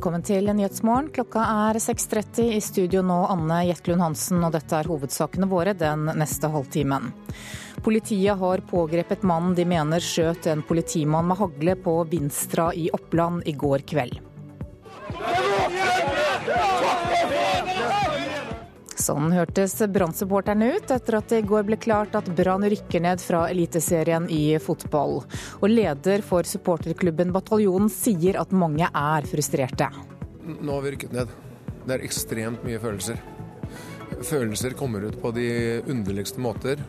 Velkommen til Nyhetsmorgen. Klokka er 6.30. I studio nå Anne Jetlund Hansen, og dette er hovedsakene våre den neste halvtimen. Politiet har pågrepet mannen de mener skjøt en politimann med hagle på Vinstra i Oppland i går kveld. Sånn hørtes Brann-supporterne ut etter at det i går ble klart at Brann rykker ned fra Eliteserien i fotball. Og leder for supporterklubben Bataljonen sier at mange er frustrerte. Nå har vi rykket ned. Det er ekstremt mye følelser. Følelser kommer ut på de underligste måter.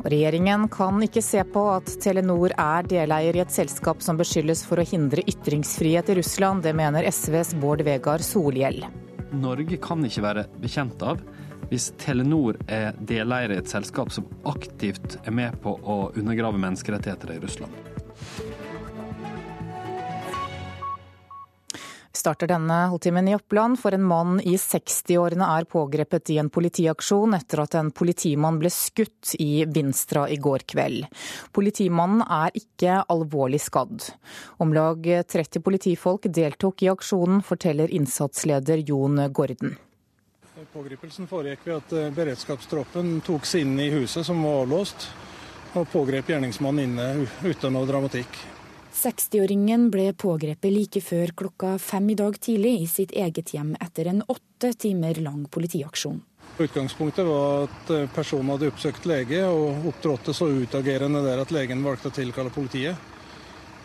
Regjeringen kan ikke se på at Telenor er deleier i et selskap som beskyldes for å hindre ytringsfrihet i Russland. Det mener SVs Bård Vegar Solhjell. Norge kan ikke være bekjent av hvis Telenor er deleier i et selskap som aktivt er med på å undergrave menneskerettigheter i Russland. Vi starter denne halvtimen i Oppland, for en mann i 60-årene er pågrepet i en politiaksjon etter at en politimann ble skutt i Vinstra i går kveld. Politimannen er ikke alvorlig skadd. Om lag 30 politifolk deltok i aksjonen, forteller innsatsleder Jon Gordon. Pågripelsen foregikk ved at eh, beredskapstroppen tok seg inn i huset som var avlåst, og pågrep gjerningsmannen inne uten noe dramatikk. 60-åringen ble pågrepet like før klokka fem i dag tidlig i sitt eget hjem etter en åtte timer lang politiaksjon. Utgangspunktet var at eh, personen hadde oppsøkt lege og opptrådte så utagerende der at legen valgte å tilkalle politiet.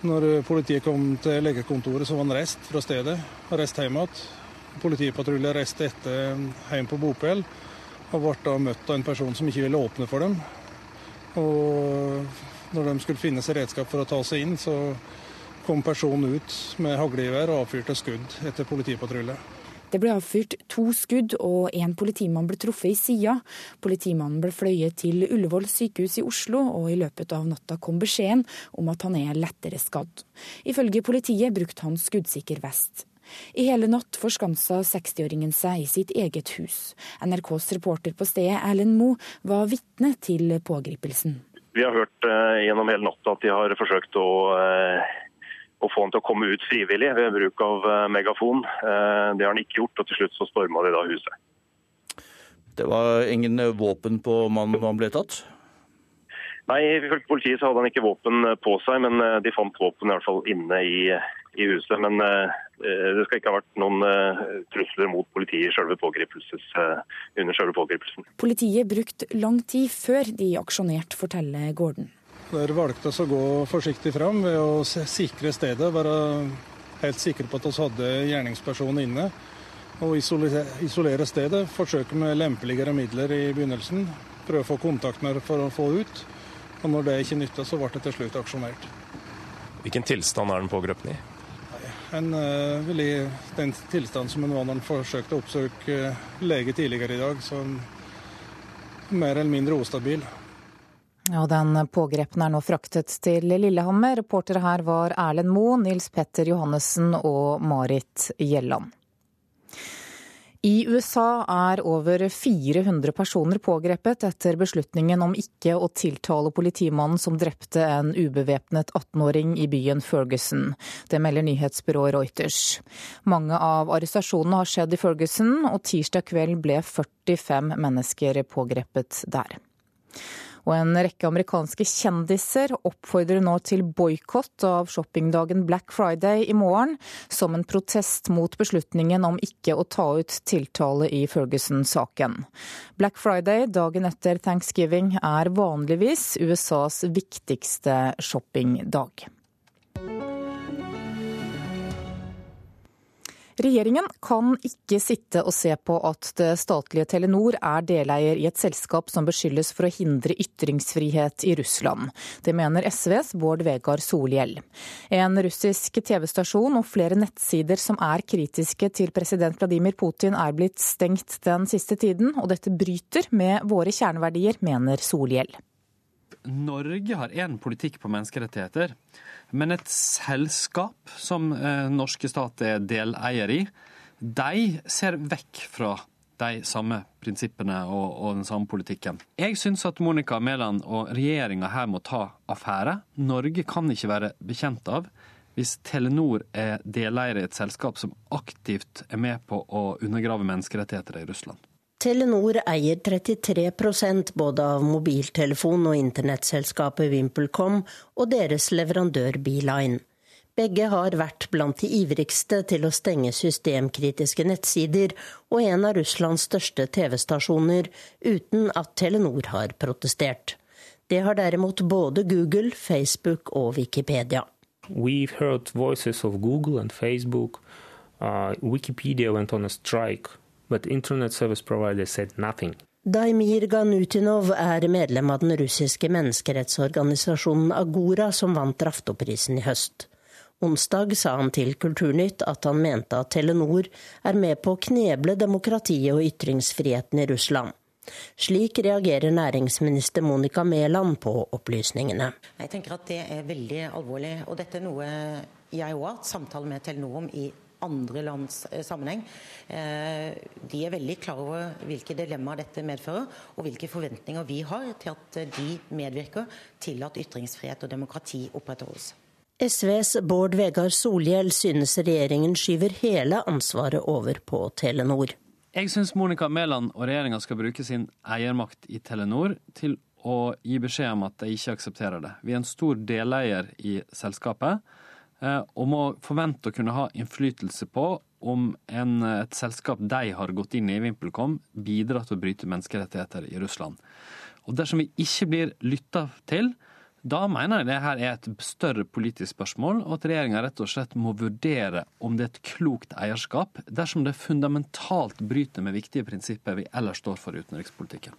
Når eh, politiet kom til legekontoret, så var han reist fra stedet reist hjem igjen. Politipatruljen reiste etter hjem på bopel og ble da møtt av en person som ikke ville åpne for dem. Og når de skulle finne seg redskap for å ta seg inn, så kom personen ut med haglgevær og avfyrte skudd etter politipatrulje. Det ble avfyrt to skudd, og en politimann ble truffet i sida. Politimannen ble fløyet til Ullevål sykehus i Oslo, og i løpet av natta kom beskjeden om at han er lettere skadd. Ifølge politiet brukte han skuddsikker vest. I hele natt forskansa 60-åringen seg i sitt eget hus. NRKs reporter på stedet, Erlend Moe, var vitne til pågripelsen. Vi har hørt uh, gjennom hele natta at de har forsøkt å, uh, å, få han til å komme ut frivillig ved bruk av uh, megafon. det har han ikke gjort, og til slutt så storma de da huset. Det var ingen våpen på mannen han ble tatt? Nei, ifølge politiet så hadde han ikke våpen på seg, men de fant våpen i hvert fall inne i, i huset. Men det skal ikke ha vært noen trusler mot politiet selve under selve pågripelsen. Politiet brukte lang tid før de aksjonerte, forteller Gordon. Der valgte vi å gå forsiktig fram ved å sikre stedet, være helt sikre på at vi hadde gjerningspersonen inne. Og isolere stedet. Forsøke med lempeligere midler i begynnelsen. Prøve å få kontakt med for å få ut. Og når det ikke nytta, så ble det til slutt aksjonert. Hvilken tilstand er den pågrepne i? En uh, vil i den tilstanden som en var når en forsøkte å oppsøke lege tidligere i dag. Så mer eller mindre ustabil. Og Den pågrepne er nå fraktet til Lillehammer. Reportere her var Erlend Moe, Nils Petter Johannessen og Marit Gjelland. I USA er over 400 personer pågrepet etter beslutningen om ikke å tiltale politimannen som drepte en ubevæpnet 18-åring i byen Ferguson. Det melder nyhetsbyrået Reuters. Mange av arrestasjonene har skjedd i Ferguson, og tirsdag kveld ble 45 mennesker pågrepet der. Og en rekke amerikanske kjendiser oppfordrer nå til boikott av shoppingdagen Black Friday i morgen, som en protest mot beslutningen om ikke å ta ut tiltale i Ferguson-saken. Black Friday, dagen etter thanksgiving, er vanligvis USAs viktigste shoppingdag. Regjeringen kan ikke sitte og se på at det statlige Telenor er deleier i et selskap som beskyldes for å hindre ytringsfrihet i Russland. Det mener SVs Bård Vegar Solhjell. En russisk TV-stasjon og flere nettsider som er kritiske til president Vladimir Putin er blitt stengt den siste tiden, og dette bryter med våre kjerneverdier, mener Solhjell. Norge har én politikk på menneskerettigheter. Men et selskap som eh, norske stat er deleier i, de ser vekk fra de samme prinsippene og, og den samme politikken. Jeg syns at Monica Mæland og regjeringa her må ta affære. Norge kan ikke være bekjent av hvis Telenor er deleier i et selskap som aktivt er med på å undergrave menneskerettigheter i Russland. Telenor eier 33% både av mobiltelefon- og internettselskapet VimpelCom og deres leverandør Beeline. Begge har vært blant de ivrigste til å stenge systemkritiske nettsider og en av Russlands største TV-stasjoner, uten at Telenor har protestert. Det har derimot både Google, Facebook og Wikipedia. We've heard voices of Google and Facebook. Uh, Wikipedia went on a strike, but internet service providers said nothing. Daimir Ganutinov er medlem av den russiske menneskerettsorganisasjonen Agora, som vant Raftoprisen i høst. Onsdag sa han til Kulturnytt at han mente at Telenor er med på å kneble demokratiet og ytringsfriheten i Russland. Slik reagerer næringsminister Monica Mæland på opplysningene. Jeg tenker at Det er veldig alvorlig. og Dette er noe jeg òg har hatt samtale med Telenor om i andre lands eh, sammenheng. Eh, de er veldig klar over hvilke dilemmaer dette medfører, og hvilke forventninger vi har til at de medvirker til at ytringsfrihet og demokrati opprettholdes. SVs Bård Vegar Solhjell synes regjeringen skyver hele ansvaret over på Telenor. Jeg syns Monica Mæland og regjeringa skal bruke sin eiermakt i Telenor til å gi beskjed om at de ikke aksepterer det. Vi er en stor deleier i selskapet eh, og må forvente å kunne ha innflytelse på om en, et selskap de har gått inn i, VimpelCom, bidrar til å bryte menneskerettigheter i Russland. Og Dersom vi ikke blir lytta til, da mener jeg det her er et større politisk spørsmål, og at regjeringa rett og slett må vurdere om det er et klokt eierskap, dersom det fundamentalt bryter med viktige prinsipper vi ellers står for i utenrikspolitikken.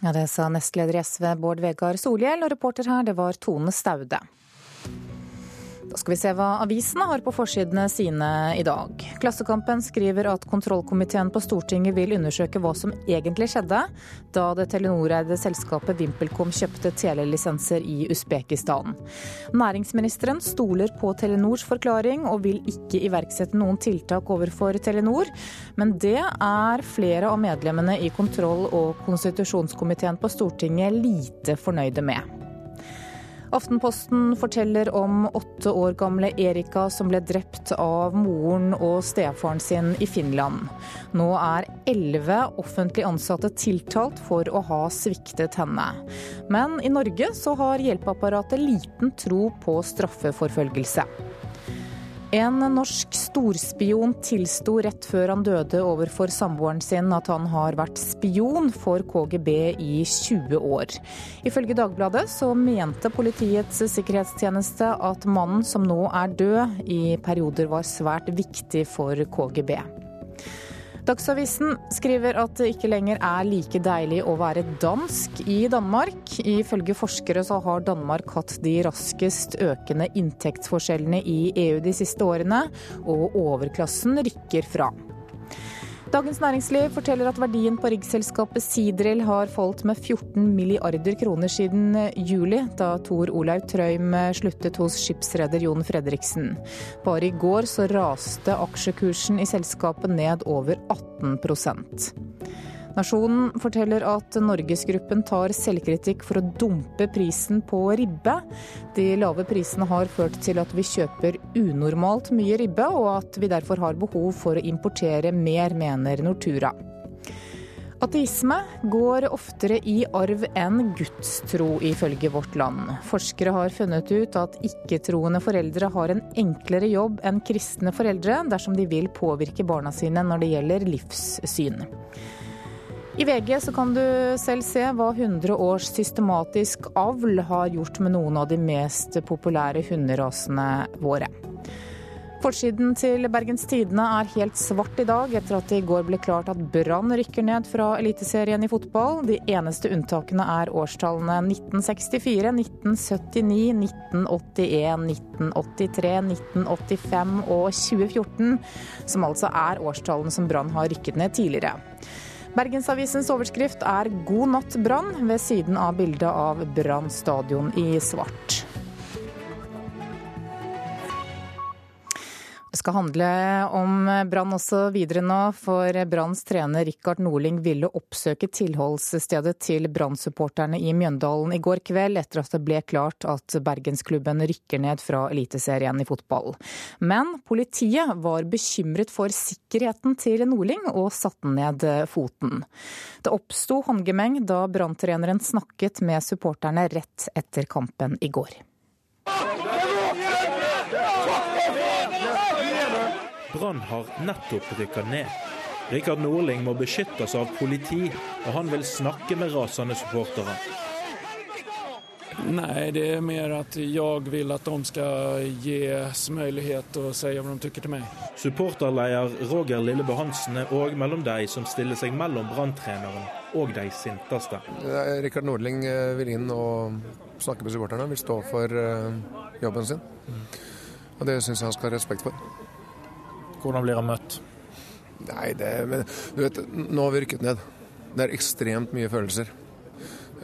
Ja, Det sa nestleder i SV Bård Vegar Solhjell, og reporter her det var Tone Staude. Da skal vi se hva avisene har på forsidene sine i dag. Klassekampen skriver at kontrollkomiteen på Stortinget vil undersøke hva som egentlig skjedde da det Telenor-eide selskapet VimpelCom kjøpte telelisenser i Usbekistan. Næringsministeren stoler på Telenors forklaring og vil ikke iverksette noen tiltak overfor Telenor, men det er flere av medlemmene i kontroll- og konstitusjonskomiteen på Stortinget lite fornøyde med. Aftenposten forteller om åtte år gamle Erika som ble drept av moren og stefaren sin i Finland. Nå er elleve offentlig ansatte tiltalt for å ha sviktet henne. Men i Norge så har hjelpeapparatet liten tro på straffeforfølgelse. En norsk storspion tilsto rett før han døde overfor samboeren sin at han har vært spion for KGB i 20 år. Ifølge Dagbladet så mente Politiets sikkerhetstjeneste at mannen som nå er død, i perioder var svært viktig for KGB. Dagsavisen skriver at det ikke lenger er like deilig å være dansk i Danmark. Ifølge forskere så har Danmark hatt de raskest økende inntektsforskjellene i EU de siste årene, og overklassen rykker fra. Dagens Næringsliv forteller at verdien på riggselskapet Sidril har falt med 14 milliarder kroner siden juli, da Tor Olaug Trøim sluttet hos skipsreder Jon Fredriksen. Bare i går så raste aksjekursen i selskapet ned over 18 Nasjonen forteller at Norgesgruppen tar selvkritikk for å dumpe prisen på ribbe. De lave prisene har ført til at vi kjøper unormalt mye ribbe, og at vi derfor har behov for å importere mer, mener Nortura. Ateisme går oftere i arv enn gudstro, ifølge Vårt Land. Forskere har funnet ut at ikke-troende foreldre har en enklere jobb enn kristne foreldre dersom de vil påvirke barna sine når det gjelder livssyn. I VG så kan du selv se hva 100 års systematisk avl har gjort med noen av de mest populære hunderasene våre. Forsiden til Bergens Tidende er helt svart i dag, etter at det i går ble klart at Brann rykker ned fra Eliteserien i fotball. De eneste unntakene er årstallene 1964, 1979, 1981, 1983, 1985 og 2014, som altså er årstallene som Brann har rykket ned tidligere. Bergensavisens overskrift er 'God natt, Brann', ved siden av bildet av Brann stadion i svart. Det skal handle om Brann også videre nå, for Branns trener Rikard Norling ville oppsøke tilholdsstedet til Brann-supporterne i Mjøndalen i går kveld, etter at det ble klart at bergensklubben rykker ned fra Eliteserien i fotball. Men politiet var bekymret for sikkerheten til Norling og satte ned foten. Det oppsto håndgemeng da Brann-treneren snakket med supporterne rett etter kampen i går. Brann har nettopp rykka ned. Rikard Norling må beskyttes av politi, og han vil snakke med rasende supportere. Nei, det er mer at jeg vil at de skal gis mulighet til å si hva de tykker til meg. Supporterleder Roger Lillebø Hansen er òg mellom de som stiller seg mellom Brann-treneren og de sinteste. Rikard Nordling eh, vil inn og snakke med supporterne, vil stå for eh, jobben sin. Og det syns jeg han skal ha respekt for. Hvordan blir han møtt? Nei, det men, Du vet, nå har vi rykket ned. Det er ekstremt mye følelser.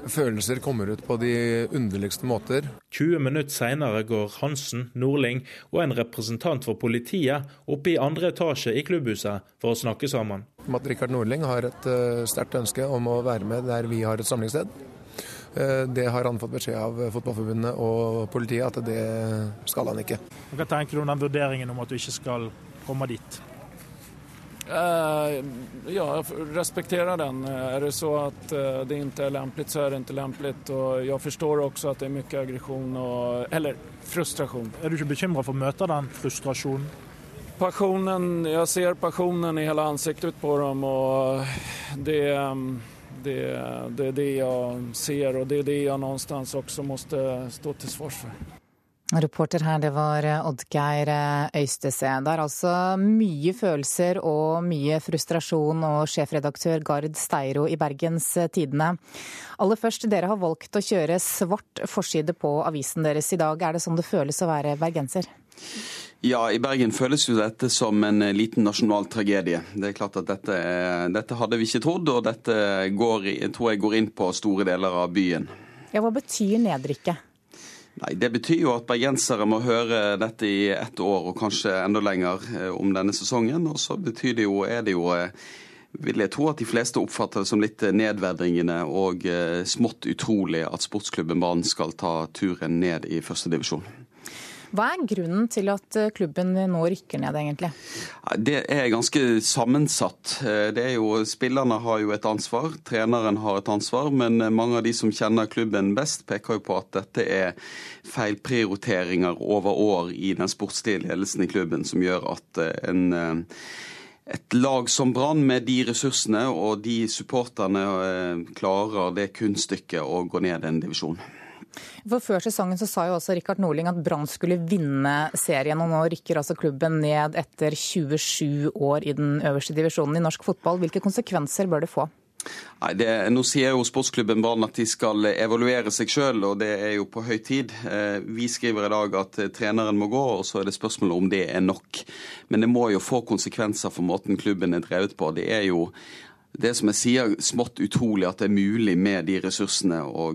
Følelser kommer ut på de underligste måter. 20 minutter senere går Hansen, Nordling og en representant for politiet opp i andre etasje i klubbhuset for å snakke sammen. At Rikard Nordling har et uh, sterkt ønske om å være med der vi har et samlingssted. Uh, det har han fått beskjed av Fotballforbundet og politiet at det skal han ikke. Hva tenker du om den vurderingen om at du ikke skal komme dit? Uh, ja, jeg respekterer den. Er det så at uh, det ikke er lempelig, så er det ikke lempelig. Og jeg forstår også at det er mye aggresjon og Eller frustrasjon. Er du ikke bekymra for å møte den frustrasjonen? Passionen, Jeg ser passionen i hele ansiktet på dem, og det, det, det er det jeg ser, og det er det jeg någonstans også måtte stå til svars for. Reporter her, det var Oddgeir Øystese. Det er altså mye følelser og mye frustrasjon og sjefredaktør Gard Steiro i Bergens Tidende. Aller først, dere har valgt å kjøre svart forside på avisen deres i dag. Er det sånn det føles å være bergenser? Ja, i Bergen føles jo dette som en liten nasjonal tragedie. Det er klart at dette, dette hadde vi ikke trodd, og dette går, tror jeg går inn på store deler av byen. Ja, Hva betyr nedrykket? Nei, Det betyr jo at bergensere må høre dette i ett år og kanskje enda lenger om denne sesongen. Og så betyr det jo, er det jo vil jeg tro at de fleste oppfatter det som litt nedverdigende og smått utrolig at sportsklubben Brann skal ta turen ned i førstedivisjon. Hva er grunnen til at klubben nå rykker ned, egentlig? Det er ganske sammensatt. Det er jo, Spillerne har jo et ansvar, treneren har et ansvar. Men mange av de som kjenner klubben best, peker jo på at dette er feilprioriteringer over år i den sportslige ledelsen i klubben, som gjør at en et lag som Brann, med de ressursene og de supporterne, klarer det kunststykket å gå ned en divisjon. For Før sesongen så sa jo også Rikard Norling at Brann skulle vinne serien, og nå rykker altså klubben ned etter 27 år i den øverste divisjonen i norsk fotball. Hvilke konsekvenser bør det få? Nei, det, Nå sier jo sportsklubben Brann at de skal evaluere seg sjøl, og det er jo på høy tid. Vi skriver i dag at treneren må gå, og så er det spørsmålet om det er nok. Men det må jo få konsekvenser for måten klubben er drevet på. Det er jo det som jeg sier, smått utrolig at det er mulig med de ressursene å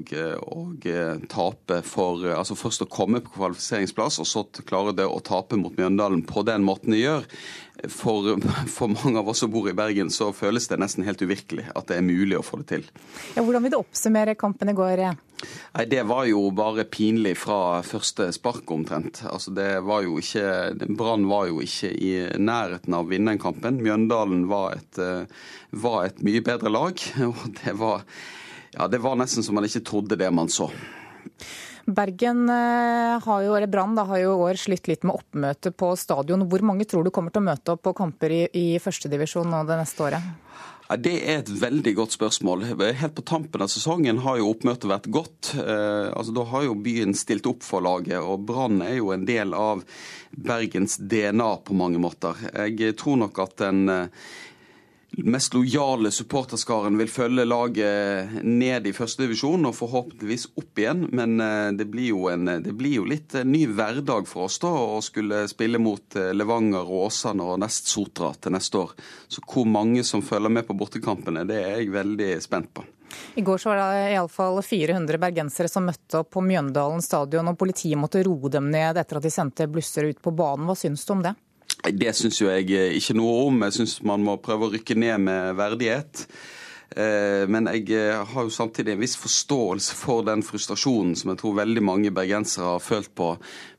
tape for Altså først å komme på kvalifiseringsplass, og så klare det å tape mot Mjøndalen på den måten de gjør. For, for, mange av oss som bor i Bergen, så føles det nesten helt uvirkelig at det er mulig å få det til. Ja, hvordan vil du oppsummere kampen i går? Nei, Det var jo bare pinlig fra første spark, omtrent. Altså, det var jo ikke, Brann var jo ikke i nærheten av å vinne den kampen. Mjøndalen var et, var et mye bedre lag. og det var, ja, det var nesten som man ikke trodde det man så. Bergen har jo, eller Brann har jo i år slitt litt med oppmøte på stadion. Hvor mange tror du kommer til å møte opp på kamper i, i førstedivisjon nå det neste året? Det er et veldig godt spørsmål. Helt på tampen av sesongen har jo oppmøtet vært godt. Eh, altså, da har jo byen stilt opp for laget, og Brann er jo en del av Bergens DNA på mange måter. Jeg tror nok at den mest lojale supporterskaren vil følge laget ned i førstedivisjon og forhåpentligvis opp igjen. Men det blir, en, det blir jo litt ny hverdag for oss da, å skulle spille mot Levanger og Åsane og nest Sotra til neste år. Så hvor mange som følger med på bortekampene, det er jeg veldig spent på. I går så var det iallfall 400 bergensere som møtte opp på Mjøndalen stadion, og politiet måtte roe dem ned etter at de sendte blusser ut på banen. Hva syns du om det? Det syns jo jeg ikke noe om. Jeg syns man må prøve å rykke ned med verdighet. Eh, men jeg eh, har jo samtidig en viss forståelse for den frustrasjonen som jeg tror veldig mange bergensere har følt på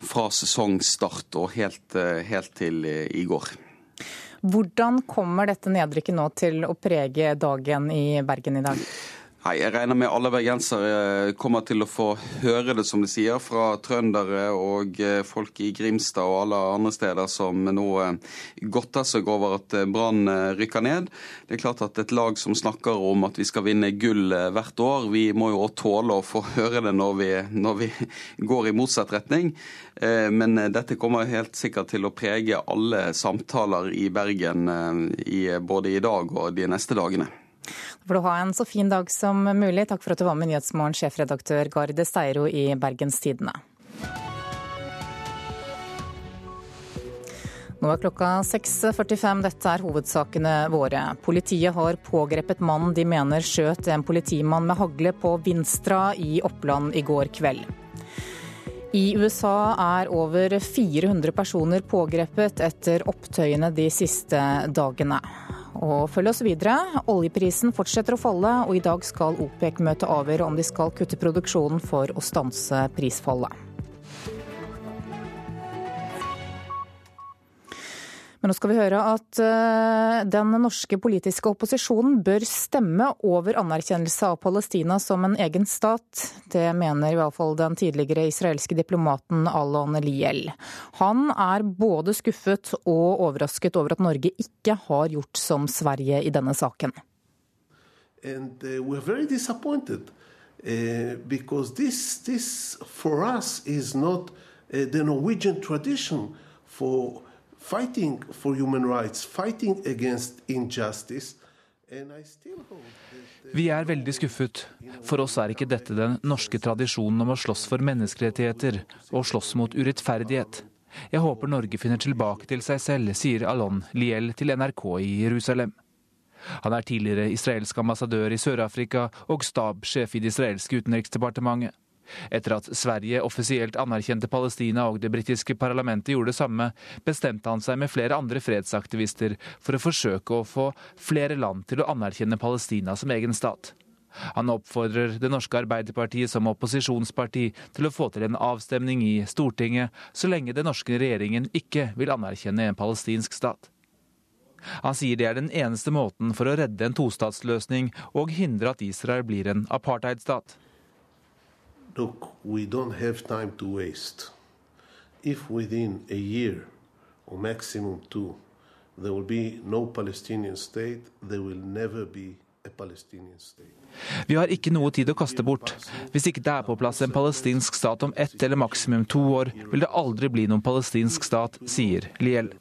fra sesongstart og helt, eh, helt til i går. Hvordan kommer dette nedrykket nå til å prege dagen i Bergen i dag? Nei, Jeg regner med alle bergensere kommer til å få høre det, som de sier, fra trøndere og eh, folk i Grimstad og alle andre steder som nå eh, godter seg over at eh, Brann rykker ned. Det er klart at et lag som snakker om at vi skal vinne gull hvert år, vi må jo også tåle å få høre det når vi, når vi går i motsatt retning. Men dette kommer helt sikkert til å prege alle samtaler i Bergen både i dag og de neste dagene. Får du ha en så fin dag som mulig. Takk for at du var med Nyhetsmorgen, sjefredaktør Garde Steiro i Bergens Tidende. Nå er klokka 6.45. Dette er hovedsakene våre. Politiet har pågrepet mannen de mener skjøt en politimann med hagle på Vinstra i Oppland i går kveld. I USA er over 400 personer pågrepet etter opptøyene de siste dagene. Og følg oss videre. Oljeprisen fortsetter å falle, og i dag skal OPEC-møtet avgjøre om de skal kutte produksjonen for å stanse prisfallet. Men nå skal vi høre at eh, den norske politiske opposisjonen bør stemme over anerkjennelse av Palestina som en egen stat. Det mener i hvert fall den tidligere israelske diplomaten Alon Liel. Han er både skuffet og overrasket over at Norge ikke har gjort som Sverige i denne saken. And uh, we're very disappointed uh, because for us is not uh, the Norwegian tradition for fighting for human rights, fighting against injustice. Vi er veldig skuffet. For oss er ikke dette den norske tradisjonen om å slåss for menneskerettigheter og slåss mot urettferdighet. Jeg håper Norge finner tilbake til seg selv, sier Alon Liel til NRK i Jerusalem. Han er tidligere israelsk ambassadør i Sør-Afrika og stabssjef i det israelske utenriksdepartementet. Etter at Sverige offisielt anerkjente Palestina og det britiske parlamentet gjorde det samme, bestemte han seg med flere andre fredsaktivister for å forsøke å få flere land til å anerkjenne Palestina som egen stat. Han oppfordrer det norske Arbeiderpartiet som opposisjonsparti til å få til en avstemning i Stortinget, så lenge den norske regjeringen ikke vil anerkjenne en palestinsk stat. Han sier det er den eneste måten for å redde en tostatsløsning og hindre at Israel blir en apartheidstat look, we don't have time to waste. If within a year or maximum two, there will be no Palestinian state, there will never be. Vi har ikke noe tid å kaste bort. Hvis ikke det er på plass en palestinsk stat om ett eller maksimum to år, vil det aldri bli noen palestinsk stat, sier Liel.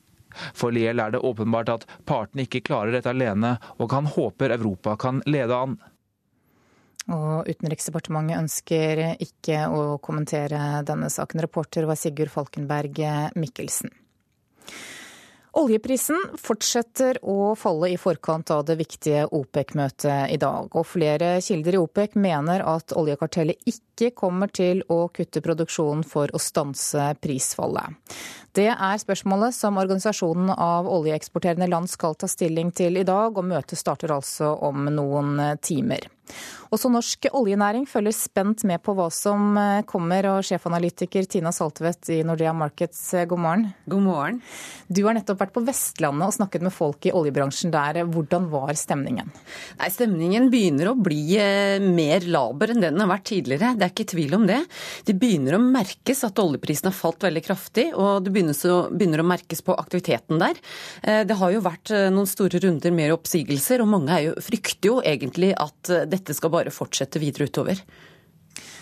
For Liel er det åpenbart at partene ikke klarer dette alene, og han håper Europa kan lede an. Og Utenriksdepartementet ønsker ikke å kommentere denne saken. Reporter var Sigurd Falkenberg Mikkelsen. Oljeprisen fortsetter å falle i forkant av det viktige OPEC-møtet i dag. Og flere kilder i OPEC mener at oljekartellet ikke kommer til å kutte produksjonen for å stanse prisfallet. Det er spørsmålet som organisasjonen av oljeeksporterende land skal ta stilling til i dag, og møtet starter altså om noen timer. Også norsk oljenæring følger spent med på hva som eh, kommer. Og sjefanalytiker Tina Saltvedt i Nordea Markets, eh, god morgen. God morgen. Du har nettopp vært på Vestlandet og snakket med folk i oljebransjen der. Hvordan var stemningen? Nei, Stemningen begynner å bli eh, mer laber enn den har vært tidligere. Det er ikke tvil om det. Det begynner å merkes at oljeprisen har falt veldig kraftig, og det begynner, å merkes på aktiviteten der. Det har jo vært noen store runder med oppsigelser, og mange jo, frykter jo egentlig at dette skal bare bare fortsette videre utover.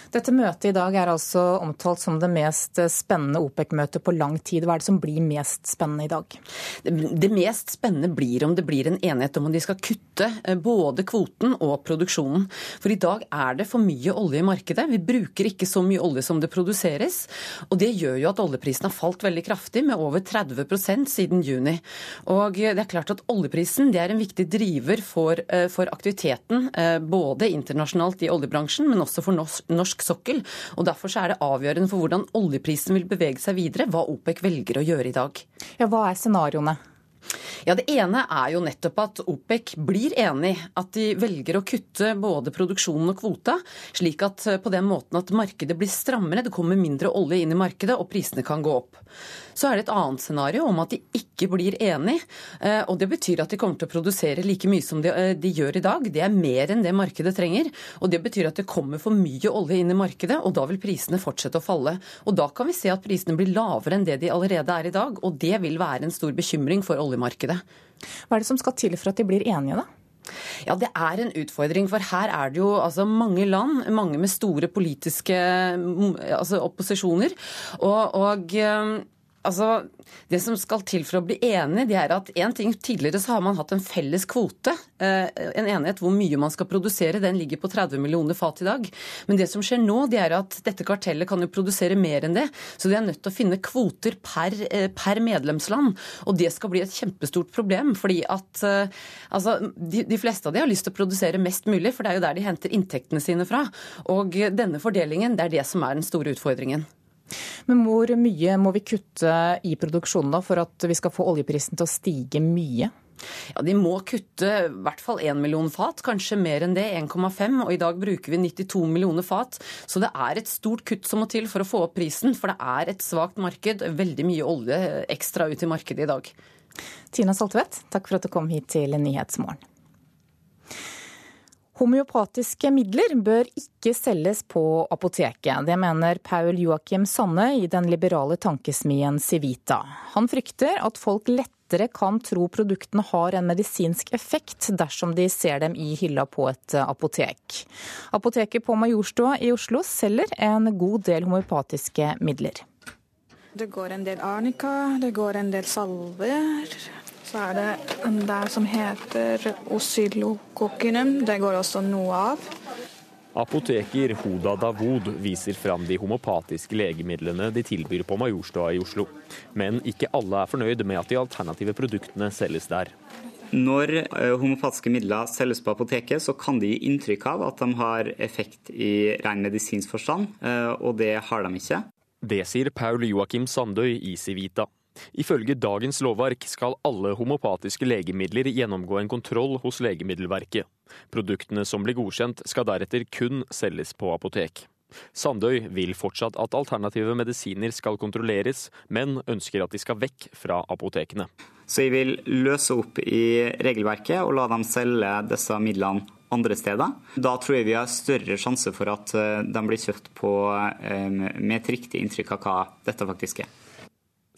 Dette møtet i dag er altså omtalt som det mest spennende OPEC-møtet på lang tid. Hva er det som blir mest spennende i dag? Det mest spennende blir om det blir en enighet om om de skal kutte eh, både kvoten og produksjonen. For i dag er det for mye olje i markedet. Vi bruker ikke så mye olje som det produseres. Og det gjør jo at oljeprisen har falt veldig kraftig, med over 30% siden juni. Og det er klart at oljeprisen det er en viktig driver for, eh, for aktiviteten, eh, både internasjonalt i oljebransjen, men også for norsk sokkel. og Derfor er det avgjørende for hvordan oljeprisen vil bevege seg videre, hva OPEC velger å gjøre i dag. Ja, Hva er scenarioene? Ja, Det ene er jo nettopp at OPEC blir enig, at de velger å kutte både produksjonen og kvota, slik at eh, på den måten at markedet blir strammere, det kommer mindre olje inn i markedet og prisene kan gå opp. Så er det et annet scenario om at de ikke blir enig, eh, og det betyr at de kommer til å produsere like mye som de, eh, de gjør i dag. Det er mer enn det markedet trenger, og det betyr at det kommer for mye olje inn i markedet, og da vil prisene fortsette å falle. Og da kan vi se at prisene blir lavere enn det de allerede er i dag, og det vil være en stor bekymring for oljemarkedet. Hva er det som skal til for at de blir enige, da? Ja, Det er en utfordring, for her er det jo altså, mange land, mange med store politiske altså, opposisjoner. og, og altså, Det som skal til for å bli enig, det er at en ting tidligere så har man hatt en felles kvote. Eh, en enighet hvor mye man skal produsere. Den ligger på 30 millioner fat i dag. Men det som skjer nå, det er at dette kartellet kan jo produsere mer enn det. Så de er nødt til å finne kvoter per, eh, per medlemsland. Og det skal bli et kjempestort problem. fordi at eh, altså, de, de fleste av de har lyst til å produsere mest mulig, for det er jo der de henter inntektene sine fra. Og denne fordelingen, det er det som er den store utfordringen. Men hvor mye må vi kutte i produksjonen da for at vi skal få oljeprisen til å stige mye? Ja, De må kutte i hvert fall 1 million fat, kanskje mer enn det, 1,5. Og i dag bruker vi 92 millioner fat. Så det er et stort kutt som må til for å få opp prisen. For det er et svakt marked, veldig mye olje ekstra ut i markedet i dag. Tina Saltvedt, takk for at du kom hit til Nyhetsmorgen. Homeopatiske midler bør ikke selges på apoteket. Det mener Paul Joakim Sanne i den liberale tankesmien Civita. Han frykter at folk lettere kan tro produktene har en medisinsk effekt dersom de ser dem i hylla på et apotek. Apoteket på Majorstua i Oslo selger en god del homeopatiske midler. Det går en del arnika, det går en del salver, så er det en der som heter oscillococcinem. Det går også noe av. Apoteker Hoda Davod viser fram de homopatiske legemidlene de tilbyr på Majorstua i Oslo. Men ikke alle er fornøyd med at de alternative produktene selges der. Når eh, homopatiske midler selges på apoteket, så kan de gi inntrykk av at de har effekt i ren medisinsk forstand, eh, og det har de ikke. Det sier Paul Joakim Sandøy i Civita. Ifølge dagens lovverk skal alle homopatiske legemidler gjennomgå en kontroll hos Legemiddelverket. Produktene som blir godkjent skal deretter kun selges på apotek. Sandøy vil fortsatt at alternative medisiner skal kontrolleres, men ønsker at de skal vekk fra apotekene. Så jeg vil løse opp i regelverket og la dem selge disse midlene andre steder. Da tror jeg vi har større sjanse for at eh, de blir kjøpt på, eh, med et riktig inntrykk av hva dette faktisk er.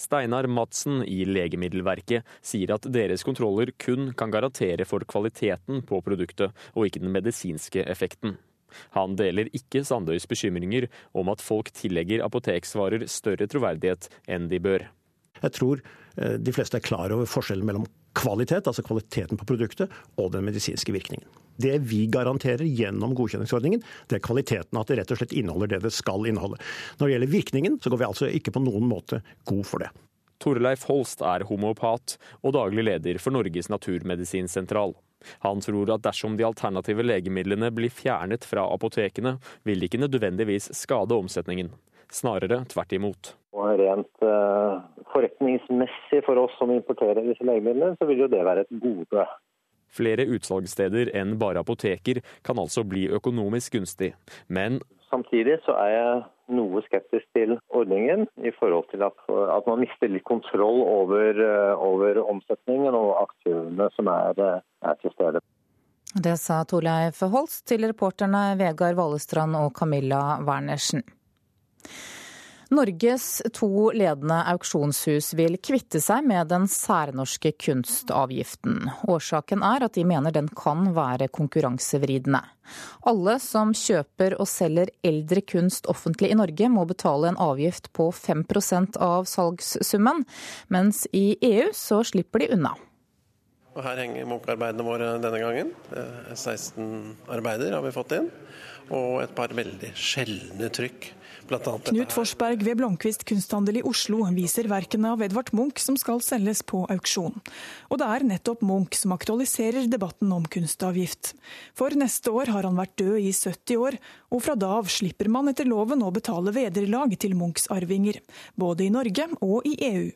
Steinar Madsen i Legemiddelverket sier at deres kontroller kun kan garantere for kvaliteten på produktet, og ikke den medisinske effekten. Han deler ikke Sandøys bekymringer om at folk tillegger apoteksvarer større troverdighet enn de bør. Jeg tror eh, de fleste er klar over forskjellen mellom kvalitet, altså kvaliteten på produktet, og den medisinske virkningen. Det vi garanterer gjennom godkjenningsordningen, det er kvaliteten, at det rett og slett inneholder det det skal inneholde. Når det gjelder virkningen, så går vi altså ikke på noen måte god for det. Torleif Holst er homopat og daglig leder for Norges naturmedisinsentral. Han tror at dersom de alternative legemidlene blir fjernet fra apotekene, vil det ikke nødvendigvis skade omsetningen. Snarere tvert imot. Og rent uh, forretningsmessig for oss som importerer disse legemidlene, så vil jo det være et gode. Flere utsalgssteder enn bare apoteker kan altså bli økonomisk gunstig, men Samtidig så er jeg noe skeptisk til ordningen i forhold til at, at man mister litt kontroll over, over omsetningen og aktørene som er, er til stede. Det sa Torleif Holst til reporterne Vegard Vallestrand og Camilla Wernersen. Norges to ledende auksjonshus vil kvitte seg med den særnorske kunstavgiften. Årsaken er at de mener den kan være konkurransevridende. Alle som kjøper og selger eldre kunst offentlig i Norge må betale en avgift på 5% av salgssummen, mens i EU så slipper de unna. Og her henger Munch-arbeidene våre denne gangen. 16 arbeider har vi fått inn. og et par veldig sjeldne trykk. Knut Forsberg ved Blomkvist kunsthandel i Oslo viser verkene av Edvard Munch som skal selges på auksjon. Og det er nettopp Munch som aktualiserer debatten om kunstavgift. For neste år har han vært død i 70 år, og fra da av slipper man etter loven å betale vederlag til Munchs arvinger, både i Norge og i EU.